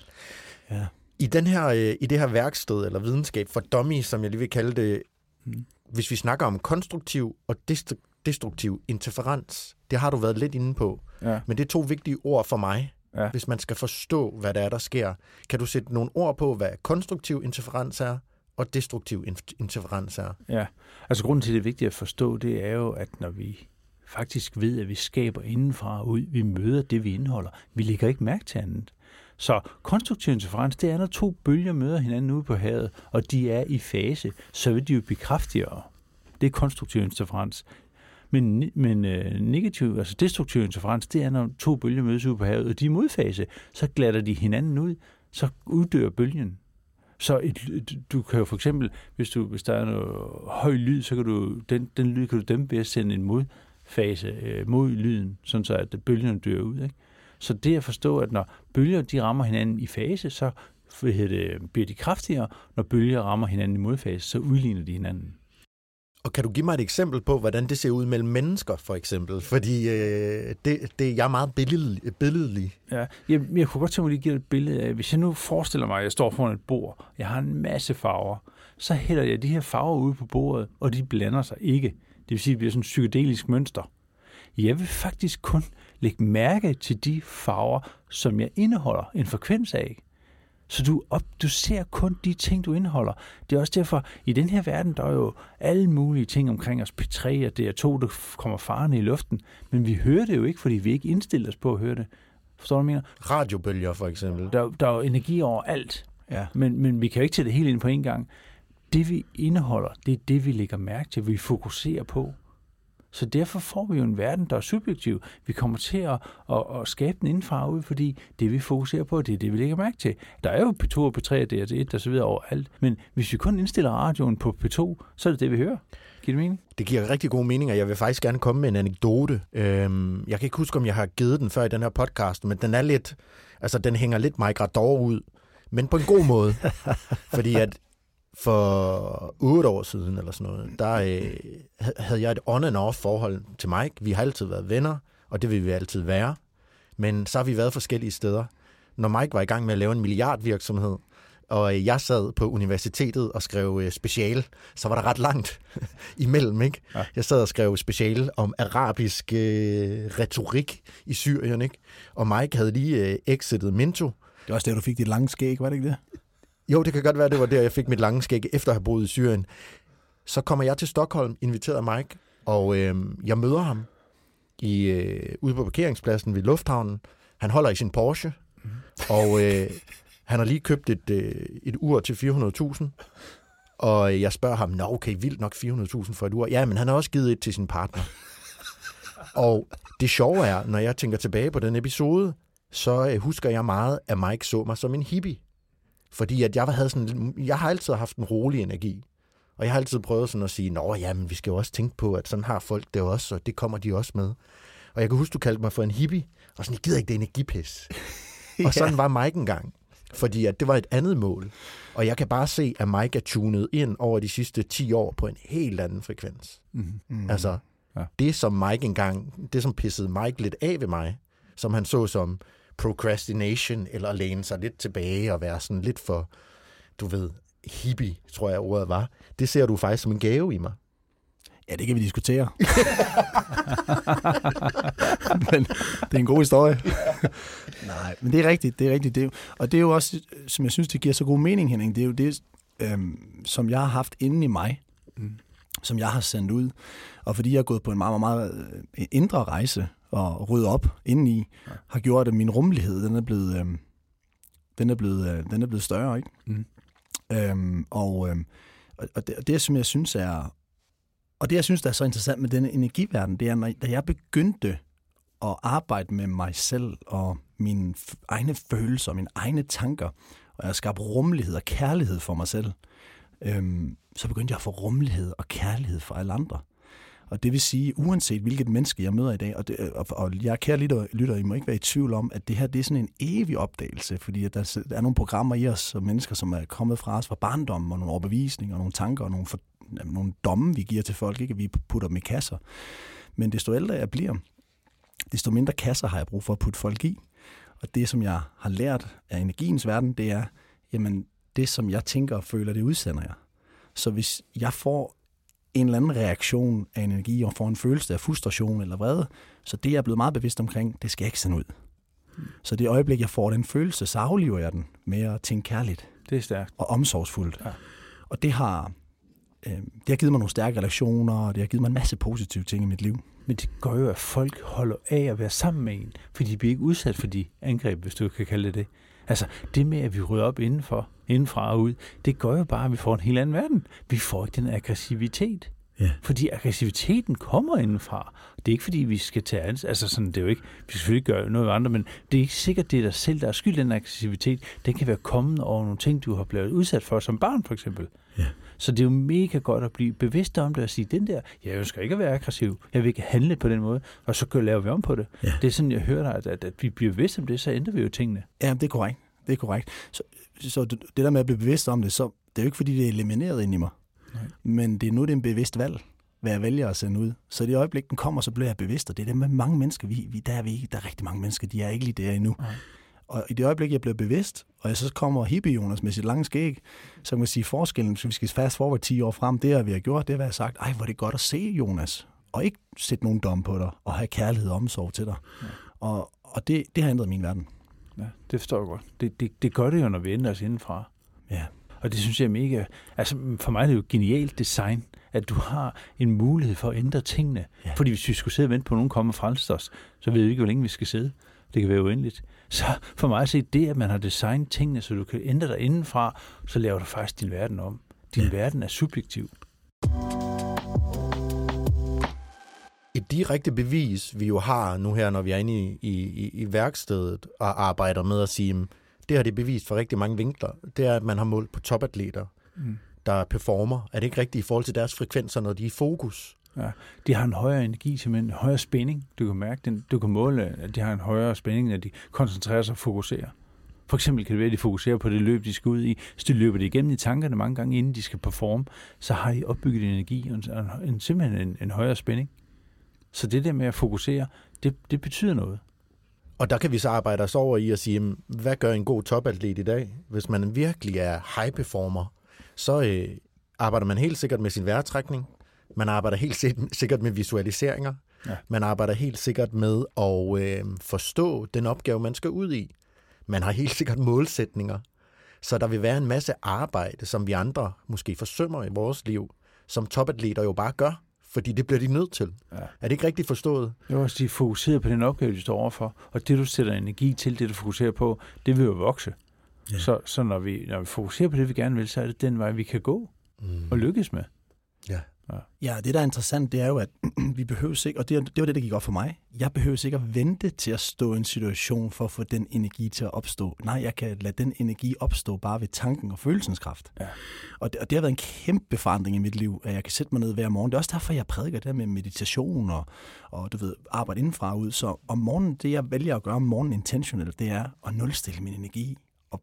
Ja. I, den her, øh, I det her værksted, eller videnskab for dummies, som jeg lige vil kalde det, Mm. hvis vi snakker om konstruktiv og destru- destruktiv interferens, det har du været lidt inde på, Ja. men det er to vigtige ord for mig, Ja. hvis man skal forstå, hvad der er, der sker. Kan du sætte nogle ord på, hvad konstruktiv interferens er, og destruktiv interferens er? Ja, altså grunden til, det er vigtigt at forstå, det er jo, at når vi faktisk ved, at vi skaber indenfra og ud, vi møder det, vi indeholder. Vi lægger ikke mærke til andet. Så konstruktiv interferens, det er, når to bølger møder hinanden ude på havet, og de er i fase, så vil de jo blive kraftigere. Det er konstruktiv interferens. Men, men øh, negativ, altså destruktiv interferens, det er, når to bølger mødes ude på havet, og de er modfase, så glatter de hinanden ud, så uddør bølgen. Så et, et, du kan jo for eksempel, hvis, du, hvis der er noget høj lyd, så kan du, den, den lyd kan du dæmpe ved at sende en modfase øh, mod lyden, sådan så at bølgerne dør ud. Ikke? Så det at forstå, at når bølger de rammer hinanden i fase, så hvad hedder det, bliver de kraftigere. Når bølger rammer hinanden i modfase, så udligner de hinanden. Og kan du give mig et eksempel på, hvordan det ser ud mellem mennesker, for eksempel? Fordi øh, det, det, jeg er meget billedlig. billedlig. Ja, jeg, jeg kunne godt tænke mig at give et billede af, hvis jeg nu forestiller mig, at jeg står foran et bord, jeg har en masse farver, så hælder jeg de her farver ud på bordet, og de blander sig ikke. Det vil sige, at det bliver sådan et psykedelisk mønster. Jeg vil faktisk kun lægge mærke til de farver, som jeg indeholder en frekvens af. Så du, op, du ser kun de ting, du indeholder. Det er også derfor, i den her verden, der er jo alle mulige ting omkring os. P3 og DR2, der kommer farne i luften. Men vi hører det jo ikke, fordi vi ikke indstiller os på at høre det. Forstår du, hvad jeg mener? Radiobølger, for eksempel. Der, der er jo energi over alt. Ja. Men, men vi kan jo ikke tage det hele ind på en gang. Det, vi indeholder, det er det, vi lægger mærke til, vi fokuserer på. Så derfor får vi jo en verden, der er subjektiv. Vi kommer til at, at, at skabe den indfra ud, fordi det, vi fokuserer på, det er det, vi lægger mærke til. Der er jo P2 og P3 og DR1 og så videre overalt. Men hvis vi kun indstiller radioen på P2, så er det det, vi hører. Giver det mening? Det giver rigtig god mening, og jeg vil faktisk gerne komme med en anekdote. Øhm, jeg kan ikke huske, om jeg har givet den før i den her podcast, men den er lidt, altså den hænger lidt Migrador ud, men på en god måde. fordi at for otte år siden eller sådan noget, der øh, havde jeg et on and off forhold til Mike. Vi har altid været venner, og det vil vi altid være. Men så har vi været forskellige steder. Når Mike var i gang med at lave en milliardvirksomhed, og jeg sad på universitetet og skrev øh, special, så var der ret langt imellem, ikke? Ja. Jeg sad og skrev special om arabisk øh, retorik i Syrien, ikke? Og Mike havde lige øh, exitet Minto. Det var også der, du fik dit lange skæg, var det ikke det? Jo, det kan godt være, det var der, jeg fik mit lange skæg efter at have boet i Syrien. Så kommer jeg til Stockholm, inviteret af Mike, og øh, jeg møder ham i, øh, ude på parkeringspladsen ved lufthavnen. Han holder i sin Porsche, mm. og øh, han har lige købt et, øh, et ur til 400.000. Og jeg spørger ham, nå okay, vildt nok 400.000 for et ur. Ja, men han har også givet et til sin partner. og det sjove er, når jeg tænker tilbage på den episode, så øh, husker jeg meget, at Mike så mig som en hippie. Fordi at jeg, havde sådan, jeg har altid haft en rolig energi. Og jeg har altid prøvet sådan at sige, nå ja, men vi skal jo også tænke på, at sådan har folk det også, og det kommer de også med. Og jeg kan huske, du kaldte mig for en hippie, og sådan, jeg gider ikke det energipis. ja. Og sådan var Mike engang. Fordi at det var et andet mål. Og jeg kan bare se, at Mike er tunet ind over de sidste 10 år på en helt anden frekvens. Mm-hmm. Altså, ja. det som Mike engang, det som pissede Mike lidt af ved mig, som han så som procrastination, eller at læne sig lidt tilbage og være sådan lidt for, du ved, hippie, tror jeg ordet var. Det ser du faktisk som en gave i mig. Ja, det kan vi diskutere. men det er en god historie. Nej, men det er rigtigt. Det er rigtigt. Det er, og det er jo også, som jeg synes, det giver så god mening, Henning, det er jo det, øhm, som jeg har haft inde i mig, mm. Som jeg har sendt ud. Og fordi jeg er gået på en meget, meget, meget øh, indre rejse, og rydde op indeni, ja. har gjort, at min rummelighed, den er blevet, øh, den er blevet, øh, den er blevet større, ikke? Mm. Øhm, og, øh, og, det, og det, som jeg synes er, og det, jeg synes, der er så interessant med denne energiverden, det er, når, da jeg begyndte at arbejde med mig selv og mine egne følelser, mine egne tanker, og jeg skabte rummelighed og kærlighed for mig selv, øhm, så begyndte jeg at få rummelighed og kærlighed for alle andre. Og det vil sige, uanset hvilket menneske jeg møder i dag, og, det, øh, og, og jeg kære lytter, lytter, I må ikke være i tvivl om, at det her det er sådan en evig opdagelse, fordi at der, der er nogle programmer i os, som mennesker, som er kommet fra os fra barndommen, og nogle overbevisninger, og nogle tanker, og nogle, for, nogle domme, vi giver til folk, ikke? vi putter dem i kasser. Men desto ældre jeg bliver, desto mindre kasser har jeg brug for at putte folk i. Og det, som jeg har lært af energiens verden, det er, jamen, det, som jeg tænker og føler, det udsender jeg. Så hvis jeg får en eller anden reaktion af energi og får en følelse af frustration eller vrede. Så det, jeg er blevet meget bevidst omkring, det skal jeg ikke sende ud. Så det øjeblik, jeg får den følelse, så afliver jeg den med at tænke kærligt. Det er stærkt. Og omsorgsfuldt. Ja. Og det har, øh, det har givet mig nogle stærke relationer, og det har givet mig en masse positive ting i mit liv. Men det gør jo, at folk holder af at være sammen med en, fordi de bliver ikke udsat for de angreb, hvis du kan kalde det det. Altså, det med, at vi rydder op indenfor, indenfra og ud, det gør jo bare, at vi får en helt anden verden. Vi får ikke den aggressivitet. Ja. Fordi aggressiviteten kommer indenfra. Det er ikke fordi, vi skal tage ansvar. Altså sådan, det er jo ikke, vi skal selvfølgelig gøre noget ved andre, men det er ikke sikkert, det er dig selv, der er skyld den aggressivitet. Den kan være kommet over nogle ting, du har blevet udsat for som barn, for eksempel. Ja. Så det er jo mega godt at blive bevidst om det og sige, den der, jeg ønsker ikke at være aggressiv. Jeg vil ikke handle på den måde, og så laver vi om på det. Ja. Det er sådan, jeg hører dig, at, at, at vi bliver bevidst om det, så ændrer vi jo tingene. Ja, det er korrekt. Det er korrekt. Så, så det der med at blive bevidst om det, så det er jo ikke, fordi det er elimineret ind i mig. Nej. Men det er nu, det er en bevidst valg. hvad jeg vælger at sende ud. Så i det øjeblik, den kommer, så bliver jeg bevidst, og det er det med mange mennesker, vi, vi, der, er vi, der er rigtig mange mennesker, de er ikke lige der endnu. Nej. Og i det øjeblik, jeg bliver bevidst, og jeg så kommer hippie Jonas med sit lange skæg, så kan man sige, forskellen, hvis vi skal fast forward 10 år frem, det er, vi har gjort, det er, at jeg har sagt, ej, hvor er det godt at se, Jonas, og ikke sætte nogen dom på dig, og have kærlighed og omsorg til dig. Ja. Og, og det, det har ændret min verden. Ja, det forstår jeg godt. Det, det, det gør det jo, når vi ændrer os indenfra. Ja. Og det synes jeg er mega... Altså, for mig er det jo genialt design, at du har en mulighed for at ændre tingene. Ja. Fordi hvis vi skulle sidde og vente på, at nogen kommer og frelser os, så ved vi ikke, hvor længe vi skal sidde. Det kan være uendeligt. Så for mig at se, det, at man har designet tingene, så du kan ændre dig indenfra, så laver du faktisk din verden om. Din ja. verden er subjektiv. Et direkte bevis, vi jo har nu her, når vi er inde i, i, i værkstedet og arbejder med at sige, det har det bevist for rigtig mange vinkler, det er, at man har målt på topatleter, mm. der performer. Er det ikke rigtigt i forhold til deres frekvenser, når de er i fokus? Ja, de har en højere energi, simpelthen en højere spænding. Du kan mærke den. Du kan måle, at de har en højere spænding, når de koncentrerer sig og fokuserer. For eksempel kan det være, at de fokuserer på det løb, de skal ud i. Hvis de løber det igennem i tankerne mange gange, inden de skal performe, så har de opbygget energi og en, en, simpelthen en, en højere spænding. Så det der med at fokusere, det, det betyder noget. Og der kan vi så arbejde os over i at sige, hvad gør en god topatlet i dag? Hvis man virkelig er high performer, så øh, arbejder man helt sikkert med sin vejrtrækning. Man arbejder helt sikkert med visualiseringer. Ja. Man arbejder helt sikkert med at øh, forstå den opgave, man skal ud i. Man har helt sikkert målsætninger. Så der vil være en masse arbejde, som vi andre måske forsømmer i vores liv, som topatleter jo bare gør fordi det bliver de nødt til. Ja. Er det ikke rigtigt forstået? Er også, de fokuserer på den opgave, de står overfor, og det, du sætter energi til, det du fokuserer på, det vil jo vokse. Ja. Så, så når, vi, når vi fokuserer på det, vi gerne vil, så er det den vej, vi kan gå mm. og lykkes med. Ja. Ja. ja, det der er interessant, det er jo, at vi behøver ikke, og det, det var det, der gik op for mig, jeg behøver ikke at vente til at stå i en situation for at få den energi til at opstå. Nej, jeg kan lade den energi opstå bare ved tanken og følelsens kraft. Ja. Og, det, og det har været en kæmpe forandring i mit liv, at jeg kan sætte mig ned hver morgen. Det er også derfor, jeg prædiker det med meditation og, og du ved, arbejde indenfra ud. Så om morgenen, det jeg vælger at gøre om morgenen intentionelt, det er at nulstille min energi og,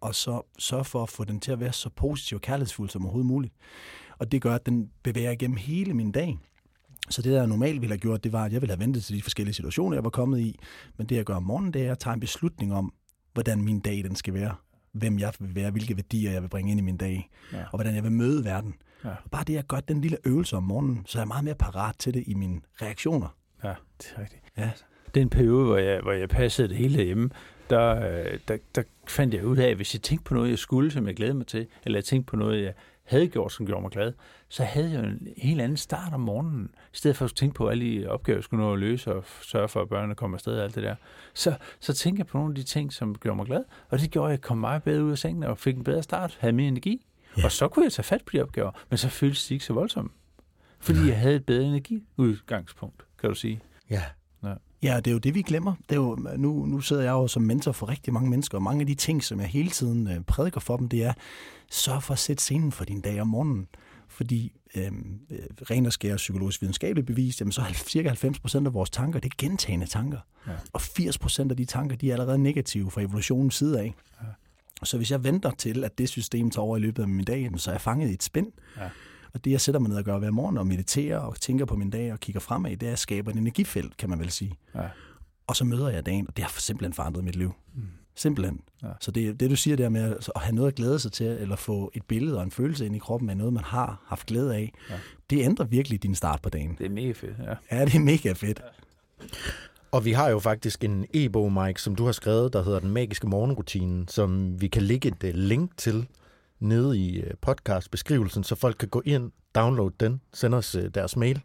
og så sørge for at få den til at være så positiv og kærlighedsfuld som overhovedet muligt. Og det gør, at den bevæger igennem hele min dag. Så det, der normalt ville have gjort, det var, at jeg ville have ventet til de forskellige situationer, jeg var kommet i. Men det, jeg gør om morgenen, det er at tage en beslutning om, hvordan min dag den skal være. Hvem jeg vil være, hvilke værdier jeg vil bringe ind i min dag, ja. og hvordan jeg vil møde verden. Ja. Og bare det, at jeg gør den lille øvelse om morgenen, så er jeg meget mere parat til det i mine reaktioner. Ja, det er rigtigt. Ja. Den periode, hvor jeg, hvor jeg passede det hele hjemme, der, øh, der, der fandt jeg ud af, at hvis jeg tænkte på noget, jeg skulle, som jeg glædede mig til, eller jeg tænkte på noget, jeg havde gjort, som gjorde mig glad, så havde jeg en helt anden start om morgenen. I stedet for at tænke på alle de opgaver, jeg skulle nå at løse og sørge for, at børnene kommer afsted og alt det der. Så, så tænkte jeg på nogle af de ting, som gjorde mig glad. Og det gjorde, at jeg kom meget bedre ud af sengen og fik en bedre start, havde mere energi. Ja. Og så kunne jeg tage fat på de opgaver, men så føltes de ikke så voldsomme. Fordi jeg havde et bedre energiudgangspunkt, kan du sige. Ja. ja. Ja, det er jo det, vi glemmer. Det er jo, nu, nu sidder jeg jo som mentor for rigtig mange mennesker, og mange af de ting, som jeg hele tiden øh, prædiker for dem, det er, sørg for at sætte scenen for din dag om morgenen. Fordi øhm, øh, ren og skære psykologisk videnskabeligt bevist, jamen så er cirka 90 procent af vores tanker, det er gentagende tanker. Ja. Og 80 procent af de tanker, de er allerede negative fra evolutionens side af. Ja. Så hvis jeg venter til, at det system tager over i løbet af min dag, så er jeg fanget i et spænd. Ja. Og det, jeg sætter mig ned og gør hver morgen og mediterer og tænker på min dag og kigger fremad, det er at skabe et energifelt, kan man vel sige. Ja. Og så møder jeg dagen, og det har simpelthen forandret mit liv. Mm. Simpelthen. Ja. Så det, det, du siger der med at have noget at glæde sig til, eller få et billede og en følelse ind i kroppen af noget, man har haft glæde af, ja. det ændrer virkelig din start på dagen. Det er mega fedt, ja. Ja, det er mega fedt. Ja. Og vi har jo faktisk en e-bog, Mike, som du har skrevet, der hedder Den Magiske Morgenrutine, som vi kan lægge et øh, link til nede i øh, podcastbeskrivelsen, så folk kan gå ind, downloade den, sende os øh, deres mail,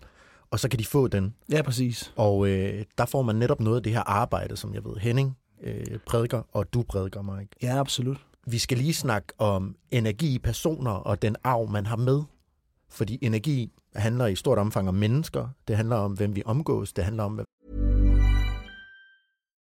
og så kan de få den. Ja, præcis. Og øh, der får man netop noget af det her arbejde, som jeg ved, Henning øh, prædiker, og du prædiker, Mike. Ja, absolut. Vi skal lige snakke om energi i personer og den arv, man har med. Fordi energi handler i stort omfang om mennesker. Det handler om, hvem vi omgås. Det handler om...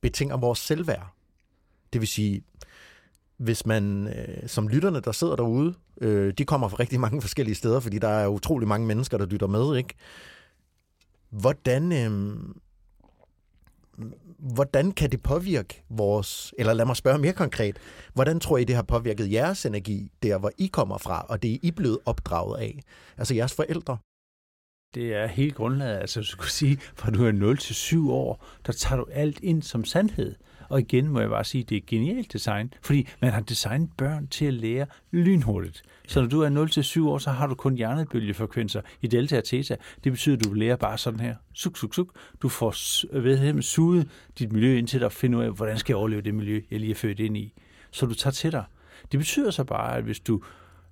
betinger vores selvværd. Det vil sige, hvis man øh, som lytterne, der sidder derude, øh, de kommer fra rigtig mange forskellige steder, fordi der er utrolig mange mennesker, der lytter med, ikke? Hvordan, øh, hvordan kan det påvirke vores, eller lad mig spørge mere konkret, hvordan tror I, det har påvirket jeres energi, der hvor I kommer fra, og det er I blevet opdraget af? Altså jeres forældre? Det er helt grundlaget. Altså, du skulle sige, fra du er 0 til 7 år, der tager du alt ind som sandhed. Og igen må jeg bare sige, det er genialt design, fordi man har designet børn til at lære lynhurtigt. Så når du er 0 til 7 år, så har du kun hjernebølgefrekvenser i delta og theta. Det betyder, at du lærer bare sådan her. Suk, suk, suk. Du får ved, suget dit miljø ind til dig og finde ud af, hvordan skal jeg overleve det miljø, jeg lige er født ind i. Så du tager til dig. Det betyder så bare, at hvis du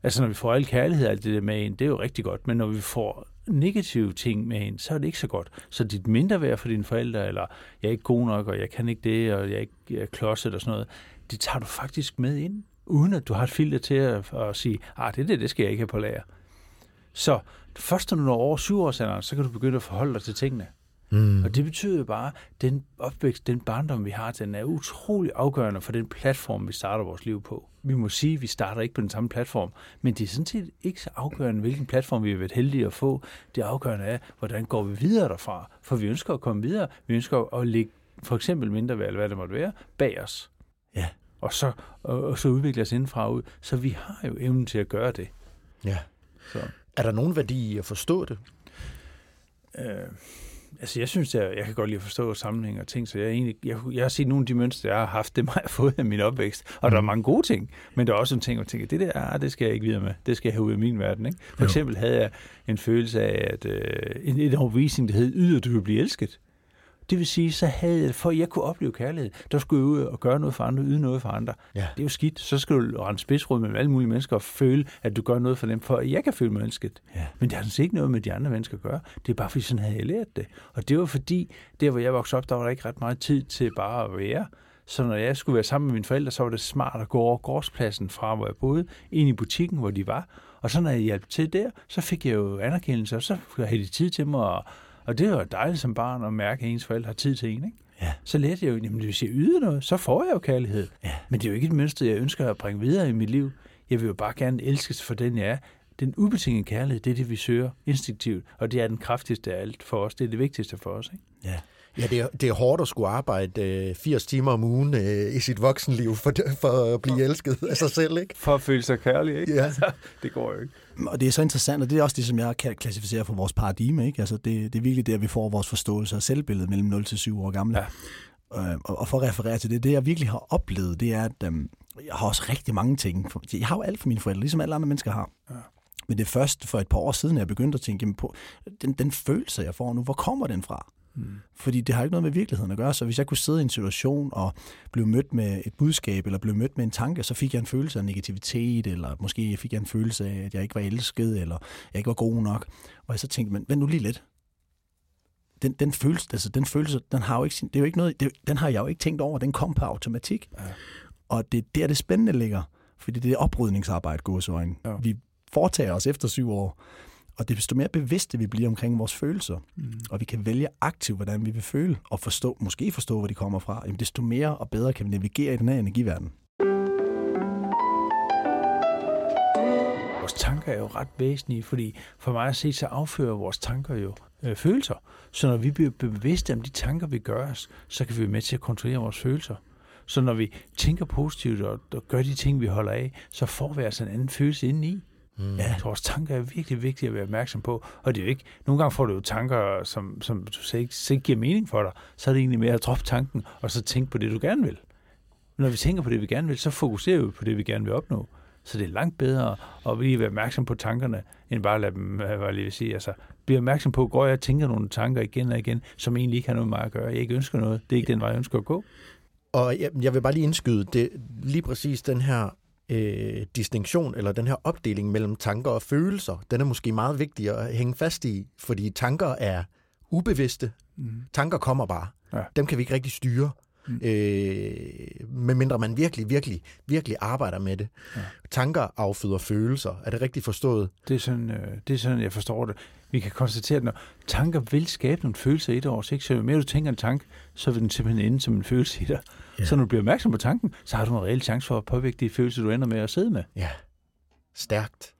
Altså når vi får al kærlighed og alt det der med ind, det er jo rigtig godt, men når vi får negative ting med ind, så er det ikke så godt. Så dit mindre værd for dine forældre, eller jeg er ikke god nok, og jeg kan ikke det, og jeg er ikke jeg er klodset og sådan noget, det tager du faktisk med ind, uden at du har et filter til at, at sige, ah, det der, det, det skal jeg ikke have på lager. Så først når du når over syvårsalderen, så kan du begynde at forholde dig til tingene. Mm. Og det betyder bare, at den opvækst, den barndom, vi har, den er utrolig afgørende for den platform, vi starter vores liv på. Vi må sige, at vi starter ikke på den samme platform, men det er sådan set ikke så afgørende, hvilken platform vi har været heldige at få. Det afgørende er, hvordan går vi videre derfra. For vi ønsker at komme videre. Vi ønsker at lægge for eksempel mindre værd, eller hvad det måtte være, bag os. Ja. Og så, og, og så udvikle os indenfra ud. Så vi har jo evnen til at gøre det. Ja. Så. Er der nogen værdi i at forstå det? Øh, Altså, jeg synes, jeg, jeg kan godt lide at forstå sammenhæng og ting, så jeg, egentlig, jeg, jeg har set nogle af de mønstre, jeg har haft, det har jeg fået af min opvækst. Og mm. der er mange gode ting, men der er også en ting, hvor jeg tænker, det der, ah, det skal jeg ikke videre med. Det skal jeg have ud af min verden. Ikke? For jo. eksempel havde jeg en følelse af, at øh, en, en overvisning, der hed, yder du vil blive elsket. Det vil sige, så havde jeg, for at jeg kunne opleve kærlighed, der skulle jeg ud og gøre noget for andre, yde noget for andre. Ja. Det er jo skidt. Så skal du rende spidsråd med alle mulige mennesker og føle, at du gør noget for dem, for at jeg kan føle mig elsket. Ja. Men det har altså ikke noget med de andre mennesker at gøre. Det er bare fordi, sådan havde jeg lært det. Og det var fordi, der hvor jeg voksede op, der var der ikke ret meget tid til bare at være. Så når jeg skulle være sammen med mine forældre, så var det smart at gå over gårdspladsen fra, hvor jeg boede, ind i butikken, hvor de var. Og så når jeg hjalp til der, så fik jeg jo anerkendelse, og så havde de tid til mig at og det var dejligt som barn at mærke, at ens forældre har tid til en. Ikke? Ja. Så lærte jeg jo, at hvis jeg yder noget, så får jeg jo kærlighed. Ja. Men det er jo ikke et mønster, jeg ønsker at bringe videre i mit liv. Jeg vil jo bare gerne elskes for den, jeg er. Den ubetingede kærlighed, det er det, vi søger instinktivt. Og det er den kraftigste af alt for os. Det er det vigtigste for os. Ikke? Ja. Ja, det er, det er hårdt at skulle arbejde øh, 80 timer om ugen øh, i sit voksenliv for, for at blive elsket af sig selv, ikke? For at føle sig kærlig, ikke? Ja. det går jo ikke. Og det er så interessant, og det er også det, som jeg kan klassificere for vores paradigme, ikke? Altså, det, det er virkelig der, vi får vores forståelse af selvbilledet mellem 0 til 7 år gamle. Ja. Øh, og, og for at referere til det, det jeg virkelig har oplevet, det er, at øhm, jeg har også rigtig mange ting. Jeg har jo alt for mine forældre, ligesom alle andre mennesker har. Ja. Men det er først for et par år siden, jeg begyndte at tænke på, den, den følelse, jeg får nu, hvor kommer den fra? Mm. Fordi det har ikke noget med virkeligheden at gøre. Så hvis jeg kunne sidde i en situation og blive mødt med et budskab, eller blive mødt med en tanke, så fik jeg en følelse af negativitet, eller måske fik jeg en følelse af, at jeg ikke var elsket, eller jeg ikke var god nok. Og jeg så tænkte, men vent nu lige lidt. Den, den, følelse, altså den følelse, den har jo ikke, det er jo ikke noget, det, den har jeg jo ikke tænkt over, den kom på automatik. Ja. Og det er der, det spændende ligger, fordi det er oprydningsarbejde, gåsøjne. Ja. Vi foretager os efter syv år, og desto mere bevidste vi bliver omkring vores følelser, mm. og vi kan vælge aktivt, hvordan vi vil føle, og forstå, måske forstå, hvor de kommer fra, jamen desto mere og bedre kan vi navigere i den her energiverden. Vores tanker er jo ret væsentlige, fordi for mig at se, så affører vores tanker jo øh, følelser. Så når vi bliver bevidste om de tanker, vi gør os, så kan vi være med til at kontrollere vores følelser. Så når vi tænker positivt og, og gør de ting, vi holder af, så får vi altså en anden følelse indeni. Mm. Ja. Så vores tanker er virkelig vigtige at være opmærksom på. Og det er jo ikke, nogle gange får du jo tanker, som, som du så ikke, så ikke giver mening for dig. Så er det egentlig mere at droppe tanken, og så tænke på det, du gerne vil. Når vi tænker på det, vi gerne vil, så fokuserer vi på det, vi gerne vil opnå. Så det er langt bedre at lige være opmærksom på tankerne, end bare at lade dem, hvad lige vil sige. Altså, blive opmærksom på, går jeg og tænker nogle tanker igen og igen, som egentlig ikke har noget med mig at gøre. Jeg ikke ønsker noget. Det er ikke den vej, jeg ønsker at gå. Og jeg, jeg vil bare lige indskyde, det lige præcis den her øh, distinktion, eller den her opdeling mellem tanker og følelser, den er måske meget vigtig at hænge fast i, fordi tanker er ubevidste. Mm. Tanker kommer bare. Ja. Dem kan vi ikke rigtig styre. Mm. Øh, medmindre man virkelig, virkelig, virkelig arbejder med det. Ja. Tanker afføder følelser. Er det rigtigt forstået? Det er, sådan, øh, det er sådan, jeg forstår det. Vi kan konstatere, at når tanker vil skabe nogle følelser i dig års, ikke? så jo mere du tænker en tanke, så vil den simpelthen ende som en følelse i dig. Ja. Så når du bliver opmærksom på tanken, så har du en reel chance for at påvirke de følelser, du ender med at sidde med. Ja. Stærkt.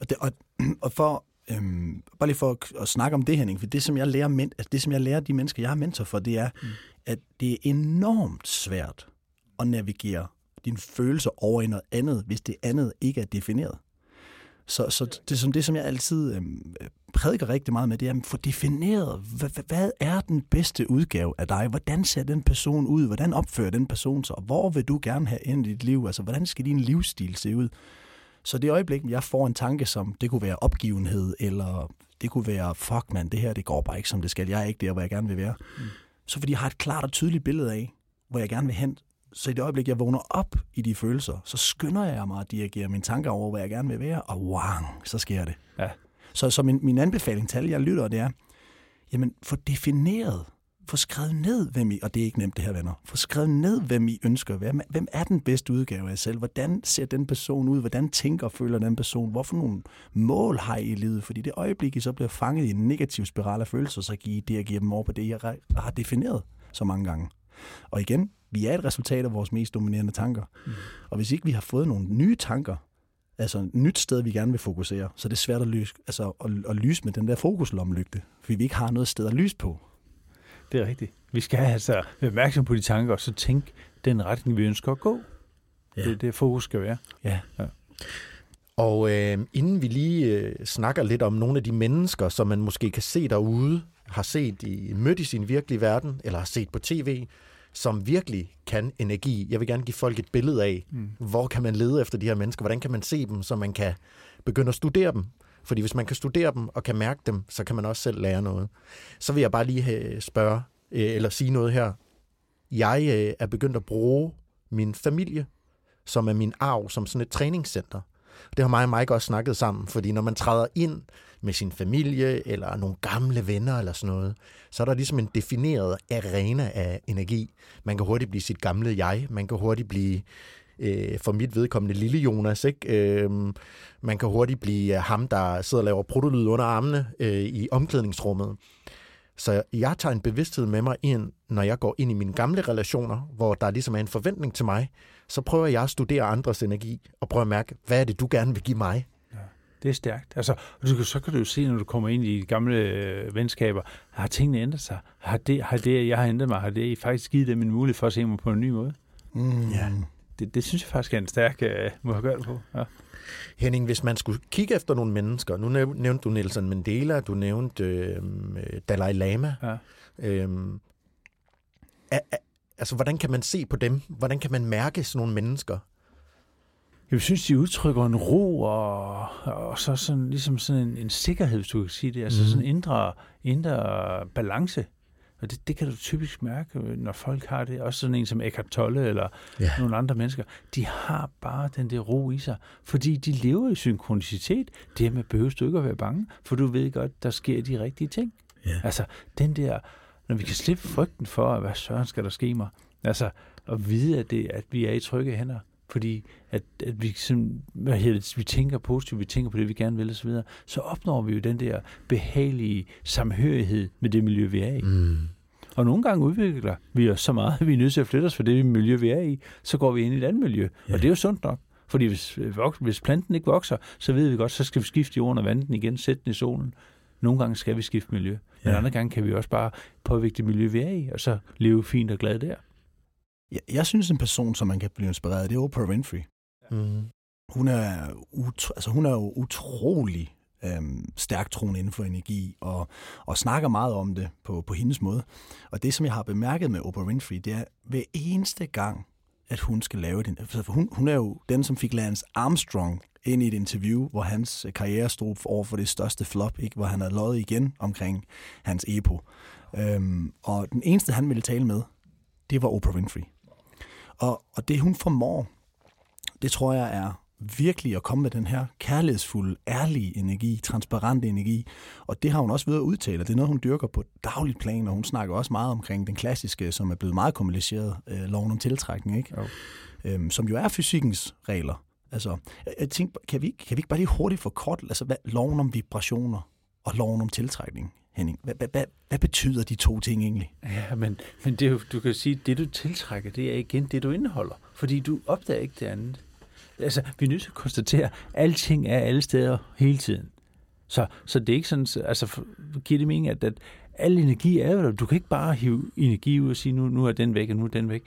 Og, det, og, og for, øhm, bare lige for at, at snakke om det, Henning, for det, som jeg lærer, men, altså det, som jeg lærer de mennesker, jeg har mentor for, det er, mm. At det er enormt svært at navigere dine følelser over i noget andet, hvis det andet ikke er defineret. Så, så det, som det, som jeg altid øhm, prædiker rigtig meget med, det er at få defineret, hvad, hvad er den bedste udgave af dig? Hvordan ser den person ud? Hvordan opfører den person sig? Og hvor vil du gerne have ind i dit liv? Altså, hvordan skal din livsstil se ud? Så det øjeblik, jeg får en tanke, som det kunne være opgivenhed, eller det kunne være, fuck man, det her det går bare ikke, som det skal. Jeg er ikke der, hvor jeg gerne vil være. Mm. Så fordi jeg har et klart og tydeligt billede af, hvor jeg gerne vil hen, så i det øjeblik, jeg vågner op i de følelser, så skynder jeg mig at dirigere mine tanker over, hvor jeg gerne vil være, og wow, så sker det. Ja. Så, så min, min anbefaling til alle jeg lytter, det er, jamen, få defineret, få skrevet ned, hvem I, og det er ikke nemt det her, venner, få skrevet ned, hvem I ønsker at være. Hvem er den bedste udgave af jer selv? Hvordan ser den person ud? Hvordan tænker og føler den person? Hvorfor nogle mål har I i livet? Fordi det øjeblik, I så bliver fanget i en negativ spiral af følelser, så kan I dirigere dem over på det, jeg har defineret så mange gange. Og igen, vi er et resultat af vores mest dominerende tanker. Mm. Og hvis ikke vi har fået nogle nye tanker, altså et nyt sted, vi gerne vil fokusere, så er det svært at lyse, altså at, at lyse med den der fokuslommelygte, fordi vi ikke har noget sted at lyse på. Det er rigtigt. Vi skal altså være opmærksom på de tanker, og så tænke den retning, vi ønsker at gå. Ja. Det er det, fokus skal være. Ja. ja. Og øh, inden vi lige øh, snakker lidt om nogle af de mennesker, som man måske kan se derude, har set i, mødt i sin virkelige verden, eller har set på tv, som virkelig kan energi. Jeg vil gerne give folk et billede af, mm. hvor kan man lede efter de her mennesker, hvordan kan man se dem, så man kan begynde at studere dem. Fordi hvis man kan studere dem og kan mærke dem, så kan man også selv lære noget. Så vil jeg bare lige øh, spørge, øh, eller sige noget her. Jeg øh, er begyndt at bruge min familie, som er min arv, som sådan et træningscenter. Det har mig og Mike også snakket sammen, fordi når man træder ind med sin familie, eller nogle gamle venner, eller sådan noget, så er der ligesom en defineret arena af energi. Man kan hurtigt blive sit gamle jeg, man kan hurtigt blive øh, for mit vedkommende lille Jonas, ikke? Øh, man kan hurtigt blive ham, der sidder og laver protolyd under armene øh, i omklædningsrummet. Så jeg tager en bevidsthed med mig ind, når jeg går ind i mine gamle relationer, hvor der ligesom er en forventning til mig, så prøver jeg at studere andres energi, og prøve at mærke, hvad er det, du gerne vil give mig? Ja, det er stærkt. Altså, du kan, så kan du jo se, når du kommer ind i de gamle øh, venskaber, har tingene ændret sig? Har det, har det, jeg har ændret mig, har det faktisk givet dem en mulighed for at se mig på en ny måde? Mm. Ja. Det, det synes jeg faktisk er en stærk øh, måde at gøre det på. Ja. Henning, hvis man skulle kigge efter nogle mennesker, nu nævnte du Nelson Mandela, du nævnte øh, Dalai Lama. Ja. Øh, er, er, altså, hvordan kan man se på dem? Hvordan kan man mærke sådan nogle mennesker? Jeg synes, de udtrykker en ro og, og så sådan, ligesom sådan en, en sikkerhed, hvis du kan sige det. Altså mm. sådan en indre, indre balance. Og det, det kan du typisk mærke, når folk har det. Også sådan en som Eckhart Tolle eller ja. nogle andre mennesker. De har bare den der ro i sig, fordi de lever i synkronicitet. Det med behøver du ikke at være bange, for du ved godt, der sker de rigtige ting. Ja. Altså, den der, når vi kan slippe frygten for, hvad søren skal der ske mig. Altså, at vide, at, det, at vi er i trygge hænder. Fordi at, at vi, sådan, hvad hedder det, vi tænker positivt, vi tænker på det, vi gerne vil osv., så, så opnår vi jo den der behagelige samhørighed med det miljø, vi er i. Mm. Og nogle gange udvikler vi os så meget, at vi er nødt til at flytte os fra det miljø, vi er i. Så går vi ind i et andet miljø. Ja. Og det er jo sundt nok. Fordi hvis, hvis planten ikke vokser, så ved vi godt, så skal vi skifte jorden og vande den igen, sætte den i solen. Nogle gange skal vi skifte miljø. Men Ja. andre gange kan vi også bare påvirke det miljø, vi er i, og så leve fint og glad der. Jeg, jeg synes, en person, som man kan blive inspireret af, det er Oprah Winfrey. Mm. hun er, ut, altså hun er jo utrolig øhm, stærk troen inden for energi, og, og snakker meget om det på, på hendes måde. Og det, som jeg har bemærket med Oprah Winfrey, det er hver eneste gang, at hun skal lave det. For hun, hun er jo den, som fik Lance Armstrong ind i et interview, hvor hans karriere stod over for det største flop, ikke? hvor han havde løjet igen omkring hans EPO. Øhm, og den eneste, han ville tale med, det var Oprah Winfrey. Og, og det, hun formår, det tror jeg er virkelig at komme med den her kærlighedsfulde, ærlige energi, transparente energi. Og det har hun også ved at udtale. Det er noget, hun dyrker på dagligt plan, og hun snakker også meget omkring den klassiske, som er blevet meget kommunaliseret, øh, loven om tiltrækning, ikke? Jo. Øhm, som jo er fysikkens regler. Altså, jeg, jeg tænkte, kan vi, kan vi ikke bare lige hurtigt kort, altså hvad, loven om vibrationer og loven om tiltrækning? Henning. Hvad, hvad, hvad, hvad betyder de to ting egentlig? Ja, men, men det, er jo, du kan sige, at det du tiltrækker, det er igen det, du indeholder. Fordi du opdager ikke det andet. Altså, vi er nødt til at konstatere, at alting er alle steder hele tiden. Så, så det er ikke sådan, altså giver det mening, at, at al energi er jo der. Du kan ikke bare hive energi ud og sige, nu, nu er den væk, og nu er den væk.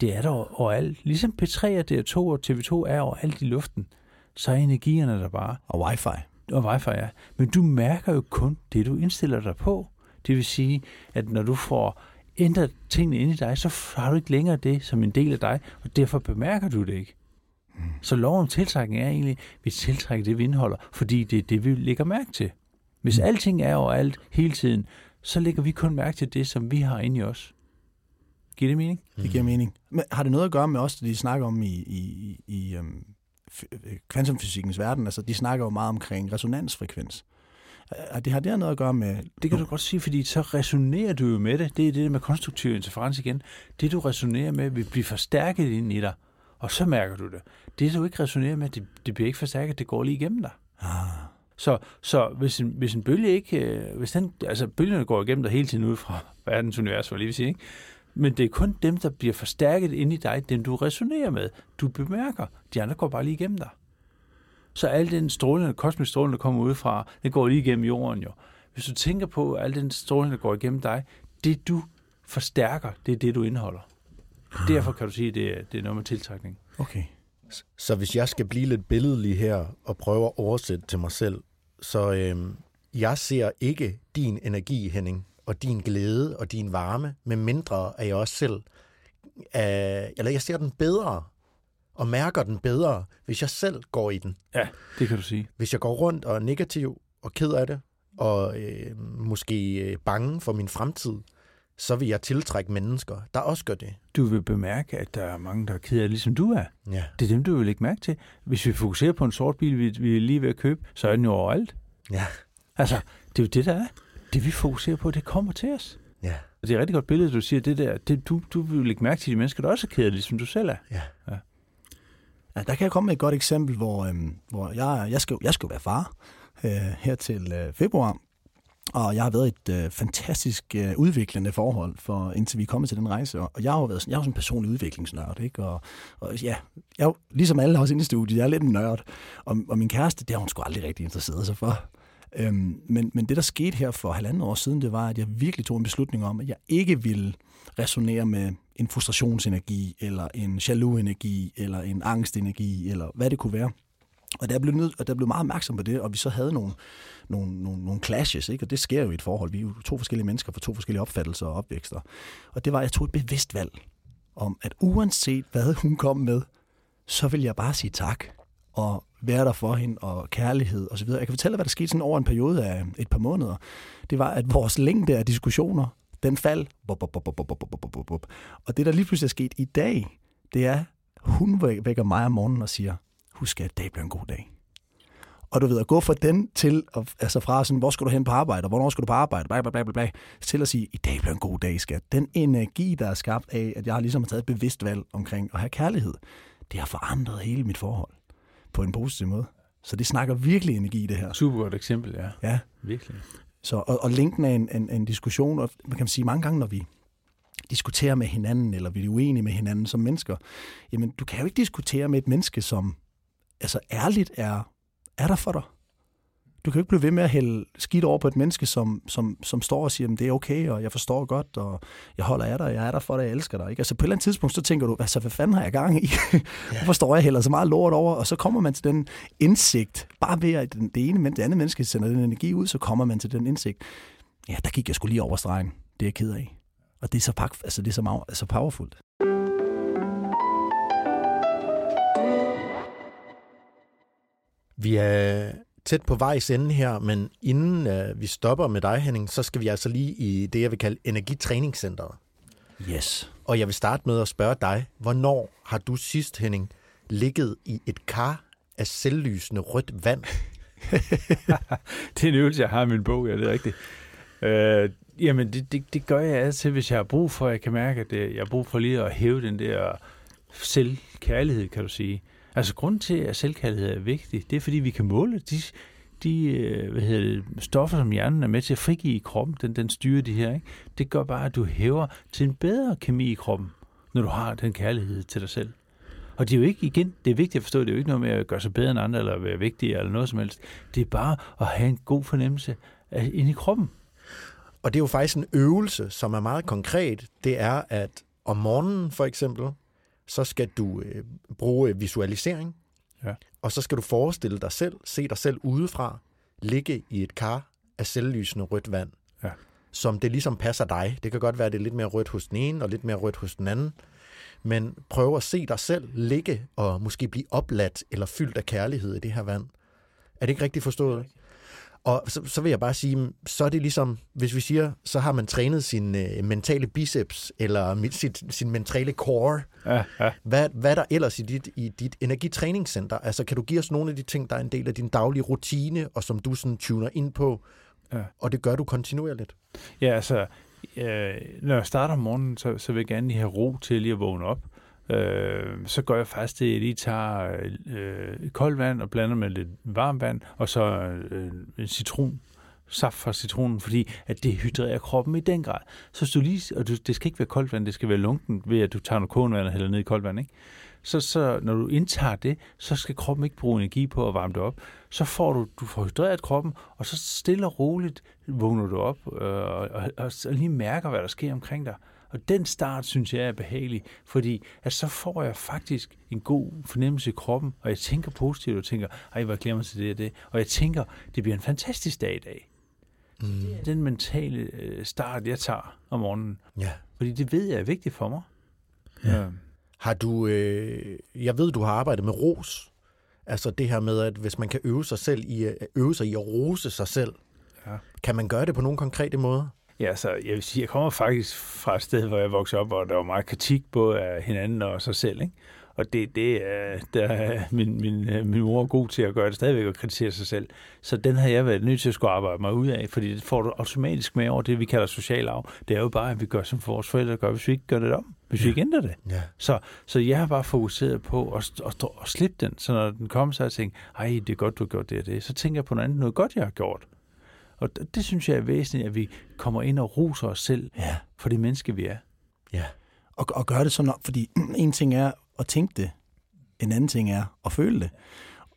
Det er der overalt. Ligesom P3 og DR2 og TV2 er overalt i luften. Så er energierne der bare. Og wifi og wifi er. Men du mærker jo kun det, du indstiller dig på. Det vil sige, at når du får ændret tingene ind i dig, så har du ikke længere det som en del af dig, og derfor bemærker du det ikke. Mm. Så lov om tiltrækning er egentlig, at vi tiltrækker det, vi indeholder, fordi det er det, vi lægger mærke til. Hvis mm. alting er overalt hele tiden, så lægger vi kun mærke til det, som vi har inde i os. Giver det mening? Det giver mening. Men har det noget at gøre med os, det de snakker om i, i, i um, kvantumfysikkens verden, altså de snakker jo meget omkring resonansfrekvens. Og det har der noget at gøre med... Det kan du godt sige, fordi så resonerer du jo med det. Det er det med konstruktiv interferens igen. Det, du resonerer med, vil blive forstærket ind i dig, og så mærker du det. Det, du ikke resonerer med, det, det bliver ikke forstærket, det går lige igennem dig. Ah. Så, så hvis, en, hvis en bølge ikke... Øh, hvis den, altså, bølgerne går igennem dig hele tiden ud fra verdens univers, for lige vil sige, ikke? Men det er kun dem, der bliver forstærket ind i dig, dem du resonerer med, du bemærker. De andre går bare lige igennem dig. Så al den strålende, kosmisk stråling, der kommer ud fra, det går lige igennem jorden jo. Hvis du tænker på, at al den stråling, der går igennem dig, det du forstærker, det er det, du indeholder. Derfor kan du sige, at det er, det er noget med tiltrækning. Okay. Så hvis jeg skal blive lidt billedlig her og prøve at oversætte til mig selv, så øhm, jeg ser ikke din energi, Henning, og din glæde og din varme, med mindre at jeg også selv, øh, eller jeg ser den bedre og mærker den bedre, hvis jeg selv går i den. Ja, det kan du sige. Hvis jeg går rundt og er negativ og ked af det, og øh, måske øh, bange for min fremtid, så vil jeg tiltrække mennesker, der også gør det. Du vil bemærke, at der er mange, der er ked af ligesom du er. Ja. Det er dem, du vil lægge mærke til. Hvis vi fokuserer på en sort bil, vi, vi er lige ved at købe, så er den jo overalt. Ja. Altså, det er jo det, der er det vi fokuserer på, det kommer til os. Ja. Det er et rigtig godt billede, du siger, det der, det, du, du vil lægge mærke til de mennesker, der også er kedelige, som du selv er. Ja. ja. Ja, der kan jeg komme med et godt eksempel, hvor, øhm, hvor jeg, jeg, skal, jeg skal være far øh, her til øh, februar, og jeg har været et øh, fantastisk øh, udviklende forhold, for indtil vi er kommet til den rejse. Og jeg har jo været sådan, jeg er sådan en personlig udviklingsnørd, ikke? Og, og ja, jeg, ligesom alle også inde i studiet, jeg er lidt en nørd. Og, og min kæreste, det har hun sgu aldrig rigtig interesseret sig for. Øhm, men, men det, der skete her for halvandet år siden, det var, at jeg virkelig tog en beslutning om, at jeg ikke ville resonere med en frustrationsenergi, eller en jaloux-energi, eller en angstenergi, eller hvad det kunne være. Og der blev, nød, og der blev meget opmærksom på det, og vi så havde nogle, nogle, nogle, nogle clashes, ikke? og det sker jo i et forhold. Vi er jo to forskellige mennesker for to forskellige opfattelser og opvækster. Og det var, at jeg tog et bevidst valg om, at uanset hvad hun kom med, så vil jeg bare sige tak og være der for hende, og kærlighed osv. Jeg kan fortælle, hvad der skete sådan over en periode af et par måneder. Det var, at vores længde af diskussioner, den fald. Og det, der lige pludselig er sket i dag, det er, hun vækker mig om morgenen og siger, husk at dag bliver en god dag. Og du ved, at gå fra den til, altså fra sådan, hvor skal du hen på arbejde, og hvornår skal du på arbejde, bla, bla, bla, bla, til at sige, i dag bliver en god dag, skat. Den energi, der er skabt af, at jeg ligesom har taget et bevidst valg omkring at have kærlighed, det har forandret hele mit forhold på en positiv måde. Så det snakker virkelig energi det her. Super godt eksempel, ja. Ja. Virkelig. Så, og, og linken er en, en, en diskussion, og man kan sige mange gange, når vi diskuterer med hinanden, eller vi er uenige med hinanden som mennesker, jamen du kan jo ikke diskutere med et menneske, som altså ærligt er, er der for dig. Du kan jo ikke blive ved med at hælde skidt over på et menneske, som, som, som står og siger, at det er okay, og jeg forstår godt, og jeg holder af dig, jeg er der for dig, jeg elsker dig. Ikke? Altså på et eller andet tidspunkt, så tænker du, altså hvad fanden har jeg gang i? Ja. Hvorfor står jeg heller så meget lort over? Og så kommer man til den indsigt, bare ved at det ene, men det andet menneske sender den energi ud, så kommer man til den indsigt. Ja, der gik jeg skulle lige over stregen. Det er jeg ked af. Og det er så, pak, altså, det er så, meget, så powerfult. Vi er tæt på vejs ende her, men inden uh, vi stopper med dig, Henning, så skal vi altså lige i det, jeg vil kalde energitræningscenteret. Yes. Og jeg vil starte med at spørge dig, hvornår har du sidst, Henning, ligget i et kar af selvlysende rødt vand? det er en øvelse, jeg har i min bog, ja, det er rigtigt. Øh, jamen, det, det, det gør jeg altid, hvis jeg har brug for, jeg kan mærke, at det, jeg har brug for lige at hæve den der selvkærlighed, kan du sige. Altså, grunden til, at selvkærlighed er vigtig, det er, fordi vi kan måle de, de øh, hvad hedder det, stoffer, som hjernen er med til at frigive i kroppen, den, den styrer de her, ikke? det gør bare, at du hæver til en bedre kemi i kroppen, når du har den kærlighed til dig selv. Og det er jo ikke, igen, det er vigtigt at forstå, det er jo ikke noget med at gøre sig bedre end andre, eller være vigtigere, eller noget som helst. Det er bare at have en god fornemmelse ind i kroppen. Og det er jo faktisk en øvelse, som er meget konkret. Det er, at om morgenen for eksempel, så skal du øh, bruge visualisering, ja. og så skal du forestille dig selv, se dig selv udefra, ligge i et kar af selvlysende rødt vand, ja. som det ligesom passer dig. Det kan godt være, at det er lidt mere rødt hos den ene, og lidt mere rødt hos den anden, men prøv at se dig selv ligge og måske blive opladt eller fyldt af kærlighed i det her vand. Er det ikke rigtigt forstået? Og så, så vil jeg bare sige, så er det ligesom, hvis vi siger, så har man trænet sin øh, mentale biceps, eller sit, sin mentale core. Ja, ja. Hvad, hvad er der ellers i dit, i dit energitræningscenter? Altså, kan du give os nogle af de ting, der er en del af din daglige rutine, og som du sådan tuner ind på, ja. og det gør du kontinuerligt? Ja, altså, øh, når jeg starter om morgenen, så, så vil jeg gerne lige have ro til lige at vågne op. Øh, så gør jeg faktisk det, at jeg lige tager øh, koldt vand og blander med lidt varmt vand, og så øh, en citron, saft fra citronen, fordi at det hydrerer kroppen i den grad. Så hvis du lige, og du, det skal ikke være koldt vand, det skal være lunken ved, at du tager noget kogende vand og hælder ned i koldt vand, ikke? Så, så når du indtager det, så skal kroppen ikke bruge energi på at varme det op. Så får du, du får hydreret kroppen, og så stille og roligt vågner du op øh, og, og, og, og lige mærker, hvad der sker omkring dig. Og den start, synes jeg, er behagelig, fordi at så får jeg faktisk en god fornemmelse i kroppen, og jeg tænker positivt, og tænker, ej, hvor glemmer til det og det. Og jeg tænker, det bliver en fantastisk dag i dag. Mm. Den mentale øh, start, jeg tager om morgenen. Ja. Fordi det ved jeg er vigtigt for mig. Ja. ja. Har du, øh, jeg ved, du har arbejdet med ros. Altså det her med, at hvis man kan øve sig selv i, øh, øve sig i at rose sig selv, ja. kan man gøre det på nogle konkrete måder? Ja, så jeg vil sige, jeg kommer faktisk fra et sted, hvor jeg voksede op, hvor der var meget kritik både af hinanden og sig selv, ikke? Og det, det er, der er min, min, min mor er god til at gøre det stadigvæk og kritisere sig selv. Så den har jeg været nødt til at skulle arbejde mig ud af, fordi det får du automatisk med over det, vi kalder social arv. Det er jo bare, at vi gør, som vores forældre gør, hvis vi ikke gør det om. Hvis ja. vi ikke ændrer det. Ja. Så, så jeg har bare fokuseret på at, at, at, at slippe den. Så når den kommer, så har jeg tænkt, ej, det er godt, du har gjort det og det. Så tænker jeg på noget andet, noget godt, jeg har gjort. Og det, synes jeg er væsentligt, at vi kommer ind og roser os selv ja. for det menneske, vi er. Ja, og, og gøre det sådan, fordi en ting er at tænke det, en anden ting er at føle det.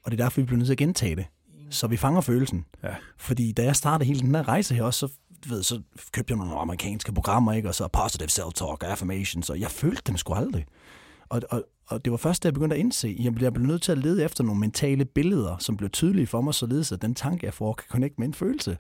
Og det er derfor, vi bliver nødt til at gentage det. Så vi fanger følelsen. Ja. Fordi da jeg startede hele den her rejse her også, så, ved, så købte jeg nogle amerikanske programmer, ikke? og så positive self-talk og affirmations, og jeg følte dem sgu aldrig. Og, og, og det var først, da jeg begyndte at indse, at jeg blev nødt til at lede efter nogle mentale billeder, som blev tydelige for mig, således at den tanke, jeg får, kan connecte med en følelse.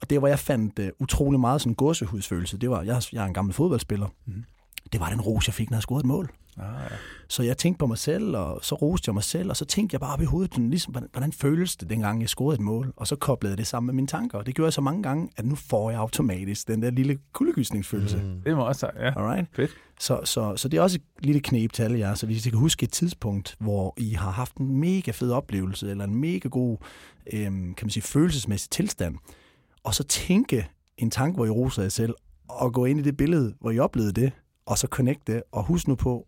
Og det, hvor jeg fandt uh, utrolig meget sådan gåsehudsfølelse, det var, jeg, jeg er en gammel fodboldspiller, mm. det var den ros, jeg fik, når jeg scorede et mål. Ah, ja. Så jeg tænkte på mig selv, og så roste jeg mig selv, og så tænkte jeg bare op i hovedet, ligesom, hvordan, hvordan føles det, dengang jeg scorede et mål? Og så koblede jeg det sammen med mine tanker, og det gjorde jeg så mange gange, at nu får jeg automatisk den der lille kuldegysningsfølelse. Mm. Det må også ja. Alright? Fedt. Så, så, så det er også et lille knep til alle jer, så hvis I kan huske et tidspunkt, hvor I har haft en mega fed oplevelse, eller en mega god, øhm, kan man sige, følelsesmæssig tilstand, og så tænke en tanke, hvor I roser jer selv, og gå ind i det billede, hvor I oplevede det, og så connecte det, og husk nu på,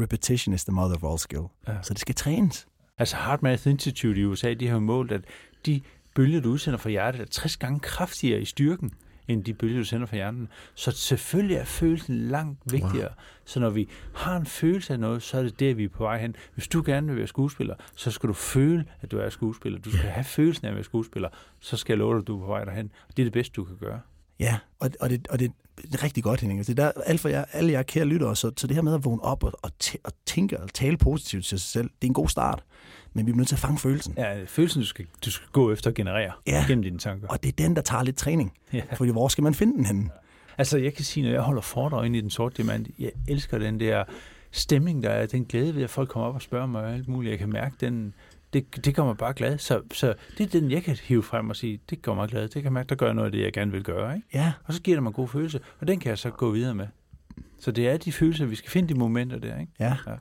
repetition is the mother of all skill. Ja. Så det skal trænes. Altså Heart Math Institute i USA, de har målt, at de bølger, du udsender fra hjertet, er 60 gange kraftigere i styrken, end de bølger, du sender fra hjernen. Så selvfølgelig er følelsen langt vigtigere. Wow. Så når vi har en følelse af noget, så er det det, vi er på vej hen. Hvis du gerne vil være skuespiller, så skal du føle, at du er skuespiller. Du skal have følelsen af at være skuespiller. Så skal jeg love dig, at du er på vej derhen. Det er det bedste, du kan gøre. Ja, og, og, det, og det, det er rigtig godt, Henning. Altså, det er der, alt for jer, alle jer kære lyttere, så, så det her med at vågne op og, og, tæ, og tænke og tale positivt til sig selv, det er en god start. Men vi er nødt til at fange følelsen. Ja, følelsen, du skal, du skal gå efter at generere ja. gennem dine tanker. Og det er den, der tager lidt træning. Ja. Fordi hvor skal man finde den henne? Altså, jeg kan sige, når jeg holder foredrag ind i den sorte diamant, jeg elsker den der stemning, der er, den glæde ved, at folk kommer op og spørger mig alt muligt. Jeg kan mærke den, det, det gør mig bare glad. Så, så det er den, jeg kan hive frem og sige, det gør mig glad. Det kan jeg mærke, der gør noget af det, jeg gerne vil gøre. Ikke? Ja. Og så giver det mig en god følelse, og den kan jeg så gå videre med. Så det er de følelser, vi skal finde de momenter der. Ikke? Ja. ja.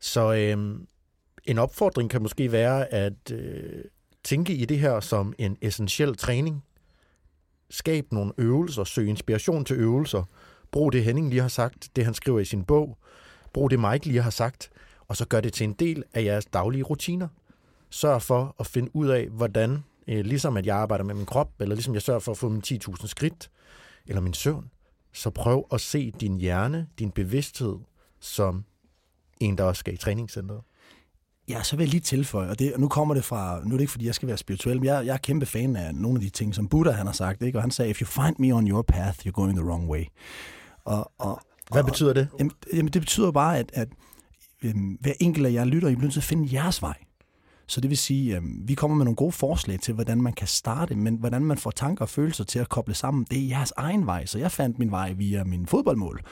Så øhm, en opfordring kan måske være at øh, tænke i det her som en essentiel træning. Skab nogle øvelser, søg inspiration til øvelser. Brug det Henning lige har sagt, det han skriver i sin bog. Brug det Mike lige har sagt og så gør det til en del af jeres daglige rutiner. Sørg for at finde ud af, hvordan, øh, ligesom at jeg arbejder med min krop, eller ligesom jeg sørger for at få min 10.000 skridt, eller min søvn, så prøv at se din hjerne, din bevidsthed, som en, der også skal i træningscenteret. Ja, så vil jeg lige tilføje, og, det, og nu kommer det fra, nu er det ikke fordi, jeg skal være spirituel, men jeg, jeg er kæmpe fan af nogle af de ting, som Buddha han har sagt, ikke? og han sagde, if you find me on your path, you're going the wrong way. Og, og, Hvad betyder det? Jamen, jamen, det betyder bare, at, at øh, hver enkelt af jer lytter, I bliver nødt til at finde jeres vej. Så det vil sige, at øh, vi kommer med nogle gode forslag til, hvordan man kan starte, men hvordan man får tanker og følelser til at koble sammen, det er jeres egen vej. Så jeg fandt min vej via min fodboldmål,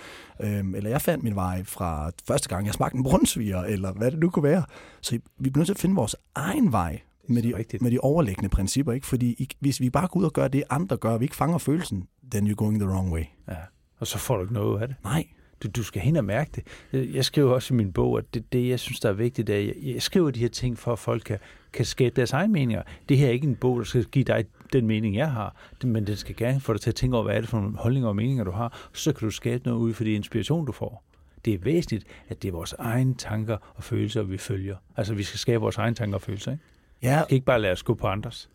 øh, eller jeg fandt min vej fra første gang, jeg smagte en brunsviger, eller hvad det nu kunne være. Så vi bliver nødt til at finde vores egen vej med de, med de overliggende principper. Ikke? Fordi I, hvis vi bare går ud og gør det, andre gør, og vi ikke fanger følelsen, then you're going the wrong way. Ja, og så får du ikke noget af det. Nej, du, du skal hen og mærke det. Jeg skriver også i min bog, at det, det jeg synes, der er vigtigt, er, at jeg, jeg skriver de her ting, for at folk kan, kan skabe deres egne meninger. Det her er ikke en bog, der skal give dig den mening, jeg har, men den skal gerne få dig til at tænke over, hvad er det for nogle holdninger og meninger, du har, så kan du skabe noget ud for det inspiration, du får. Det er væsentligt, at det er vores egne tanker og følelser, vi følger. Altså, vi skal skabe vores egne tanker og følelser, ikke? Ja. Vi skal ikke bare lade os gå på andres.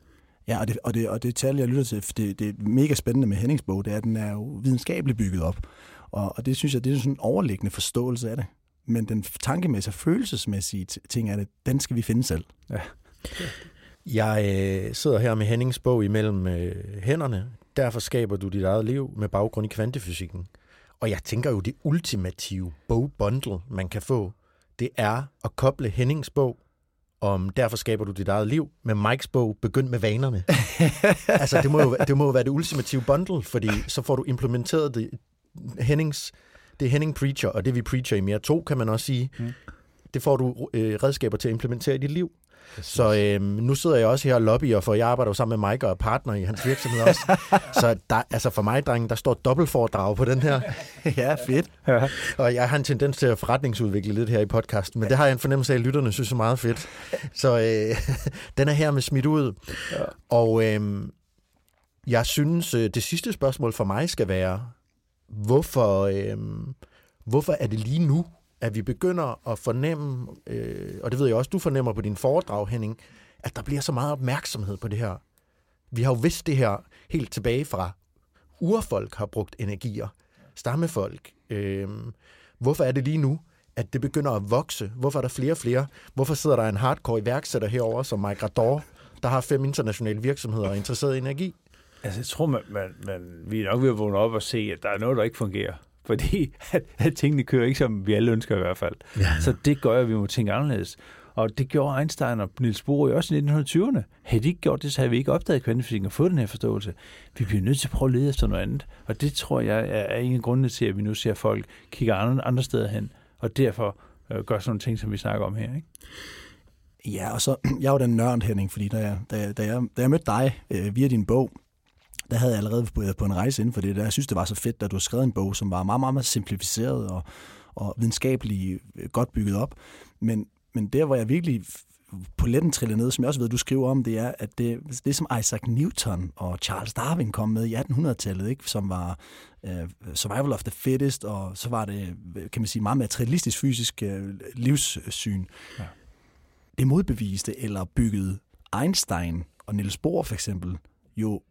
Ja, og det, og det, og det tal, jeg lytter til, det, det er mega spændende med Hennings bog, det er, at den er jo videnskabeligt bygget op. Og, og det synes jeg, det er sådan en overliggende forståelse af det. Men den tankemæssige og følelsesmæssige ting af det, den skal vi finde selv. Ja. Jeg øh, sidder her med Hennings bog imellem øh, hænderne. Derfor skaber du dit eget liv med baggrund i kvantefysikken. Og jeg tænker jo, det ultimative bogbundle, man kan få, det er at koble Hennings bog om Derfor skaber du dit eget liv med Mikes bog Begynd med vanerne. altså, det må, jo, det må jo være det ultimative bundle, fordi så får du implementeret det, Hennings, det er Henning Preacher, og det vi preacher i mere to, kan man også sige. Mm. Det får du øh, redskaber til at implementere i dit liv. Så øh, nu sidder jeg også her og lobbyer, for jeg arbejder jo sammen med Mike og er partner i hans virksomhed også. så der, altså for mig, drenge, der står dobbeltforedrag på den her. ja, fedt. Ja. Og jeg har en tendens til at forretningsudvikle lidt her i podcasten, men det har jeg en fornemmelse af, at lytterne synes er meget fedt. Så øh, den er her med smidt ud. Ja. Og øh, jeg synes, øh, det sidste spørgsmål for mig skal være, hvorfor, øh, hvorfor er det lige nu, at vi begynder at fornemme, øh, og det ved jeg også, du fornemmer på din foredrag, Henning, at der bliver så meget opmærksomhed på det her. Vi har jo vidst det her helt tilbage fra urfolk har brugt energier, stammefolk. Øh, hvorfor er det lige nu, at det begynder at vokse? Hvorfor er der flere og flere? Hvorfor sidder der en hardcore iværksætter herover som Mike Rador, der har fem internationale virksomheder og er interesseret i energi? Altså, jeg tror, man, man, man, vi er nok ved at vågne op og se, at der er noget, der ikke fungerer. Fordi at, at tingene kører ikke, som vi alle ønsker i hvert fald. Ja. Så det gør, at vi må tænke anderledes. Og det gjorde Einstein og Niels Bohr også i 1920'erne. Havde de ikke gjort det, så havde vi ikke opdaget kvantefysikken og fået den her forståelse. Vi bliver nødt til at prøve at lede efter noget andet. Og det tror jeg er en af grundene til, at vi nu ser folk kigge andre, andre steder hen. Og derfor øh, gør sådan nogle ting, som vi snakker om her. Ikke? Ja, og så, jeg er jo den nørd, Henning, fordi da jeg, da, da jeg, da jeg mødte dig øh, via din bog, der havde jeg allerede været på en rejse inden for det. Der. Jeg synes, det var så fedt, at du skrev en bog, som var meget, meget, meget simplificeret og, og videnskabeligt øh, godt bygget op. Men, men der, hvor jeg virkelig på letten trillede ned, som jeg også ved, du skriver om, det er, at det, det som Isaac Newton og Charles Darwin kom med i 1800-tallet, ikke, som var uh, survival of the fittest, og så var det, kan man sige, meget materialistisk fysisk uh, livssyn. Ja. Det modbeviste eller byggede Einstein og Niels Bohr for eksempel jo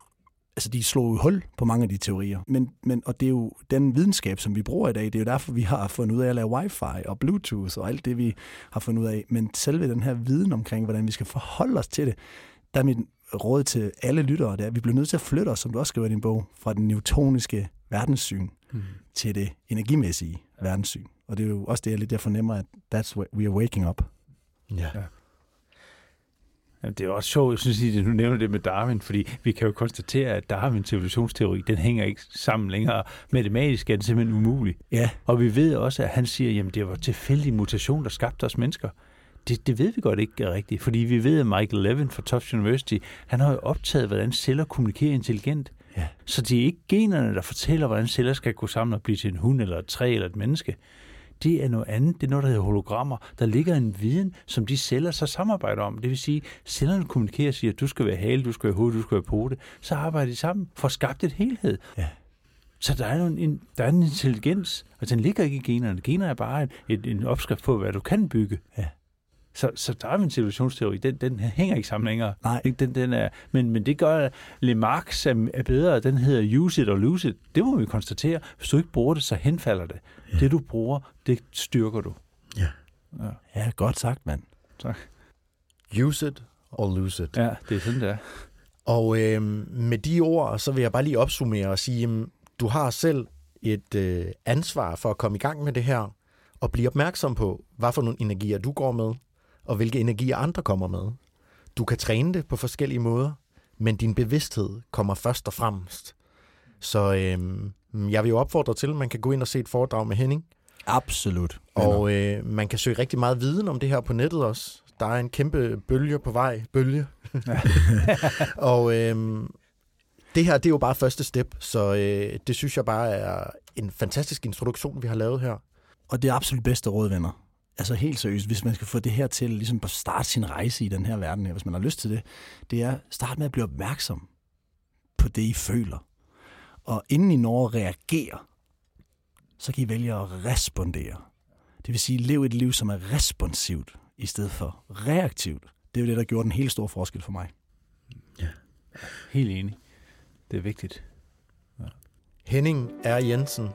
altså de slog jo hul på mange af de teorier. Men, men, og det er jo den videnskab, som vi bruger i dag. Det er jo derfor, vi har fundet ud af at lave wifi og bluetooth og alt det, vi har fundet ud af. Men selve den her viden omkring, hvordan vi skal forholde os til det, der er mit råd til alle lyttere, det er, at vi bliver nødt til at flytte os, som du også skriver i din bog, fra den newtoniske verdenssyn mm. til det energimæssige ja. verdenssyn. Og det er jo også det, jeg lidt der fornemmer, at that's where we are waking up. Ja. ja. Jamen, det er også sjovt, jeg synes, at du nævner det med Darwin, fordi vi kan jo konstatere, at Darwins evolutionsteori, den hænger ikke sammen længere. Matematisk er det simpelthen umuligt. Ja. Og vi ved også, at han siger, at det var tilfældig mutation, der skabte os mennesker. Det, det ved vi godt ikke rigtigt, fordi vi ved, at Michael Levin fra Tufts University, han har jo optaget, hvordan celler kommunikerer intelligent. Ja. Så det er ikke generne, der fortæller, hvordan celler skal gå sammen og blive til en hund, eller et træ, eller et menneske det er noget andet. Det er noget, der hedder hologrammer. Der ligger en viden, som de celler så samarbejder om. Det vil sige, cellerne kommunikerer og siger, at du skal være hale, du skal være hoved, du skal være pote. Så arbejder de sammen for at skabe et helhed. Ja. Så der er, en, der er en intelligens, og den ligger ikke i generne. Gener er bare en, en opskrift på, hvad du kan bygge. Ja. Så, så der er en situationsteori, den, den hænger ikke sammen længere. Nej. Den, den er, men, men det gør, at Le Marx er, er bedre. Den hedder use it or lose it. Det må vi konstatere. Hvis du ikke bruger det, så henfalder det. Ja. Det du bruger, det styrker du. Ja. Ja, ja godt sagt, mand. Tak. Use it or lose it. Ja, det er sådan, det er. Og øh, med de ord, så vil jeg bare lige opsummere og sige, at du har selv et øh, ansvar for at komme i gang med det her, og blive opmærksom på, hvad for nogle energier du går med, og hvilke energier andre kommer med. Du kan træne det på forskellige måder, men din bevidsthed kommer først og fremmest. Så øh, jeg vil jo opfordre til, at man kan gå ind og se et foredrag med Henning. Absolut. Og øh, man kan søge rigtig meget viden om det her på nettet også. Der er en kæmpe bølge på vej. Bølge. og øh, det her, det er jo bare første step, så øh, det synes jeg bare er en fantastisk introduktion, vi har lavet her. Og det er absolut bedste råd, venner altså helt seriøst, hvis man skal få det her til ligesom at starte sin rejse i den her verden her, hvis man har lyst til det, det er start med at blive opmærksom på det, I føler. Og inden I når at reagere, så kan I vælge at respondere. Det vil sige, lev et liv, som er responsivt, i stedet for reaktivt. Det er jo det, der gjorde den helt store forskel for mig. Ja, helt enig. Det er vigtigt. Ja. Henning R. Jensen,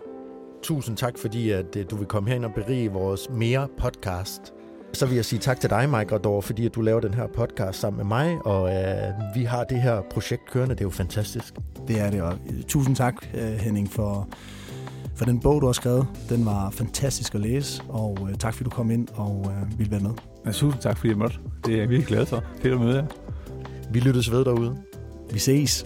Tusind tak, fordi at, øh, du vil komme herind og berige vores mere podcast. Så vil jeg sige tak til dig, Mike Rador, fordi at du laver den her podcast sammen med mig, og uh, vi har det her projekt kørende. Det er jo fantastisk. Det er det, og øh, tusind tak, Henning, for, for den bog, du har skrevet. Den var fantastisk at læse, og uh, tak fordi du kom ind og uh, ville være med. Ja, tusind tak, fordi jeg måtte. Det er jeg virkelig glad for. Fedt at møde jer. Vi lyttes ved derude. Vi ses.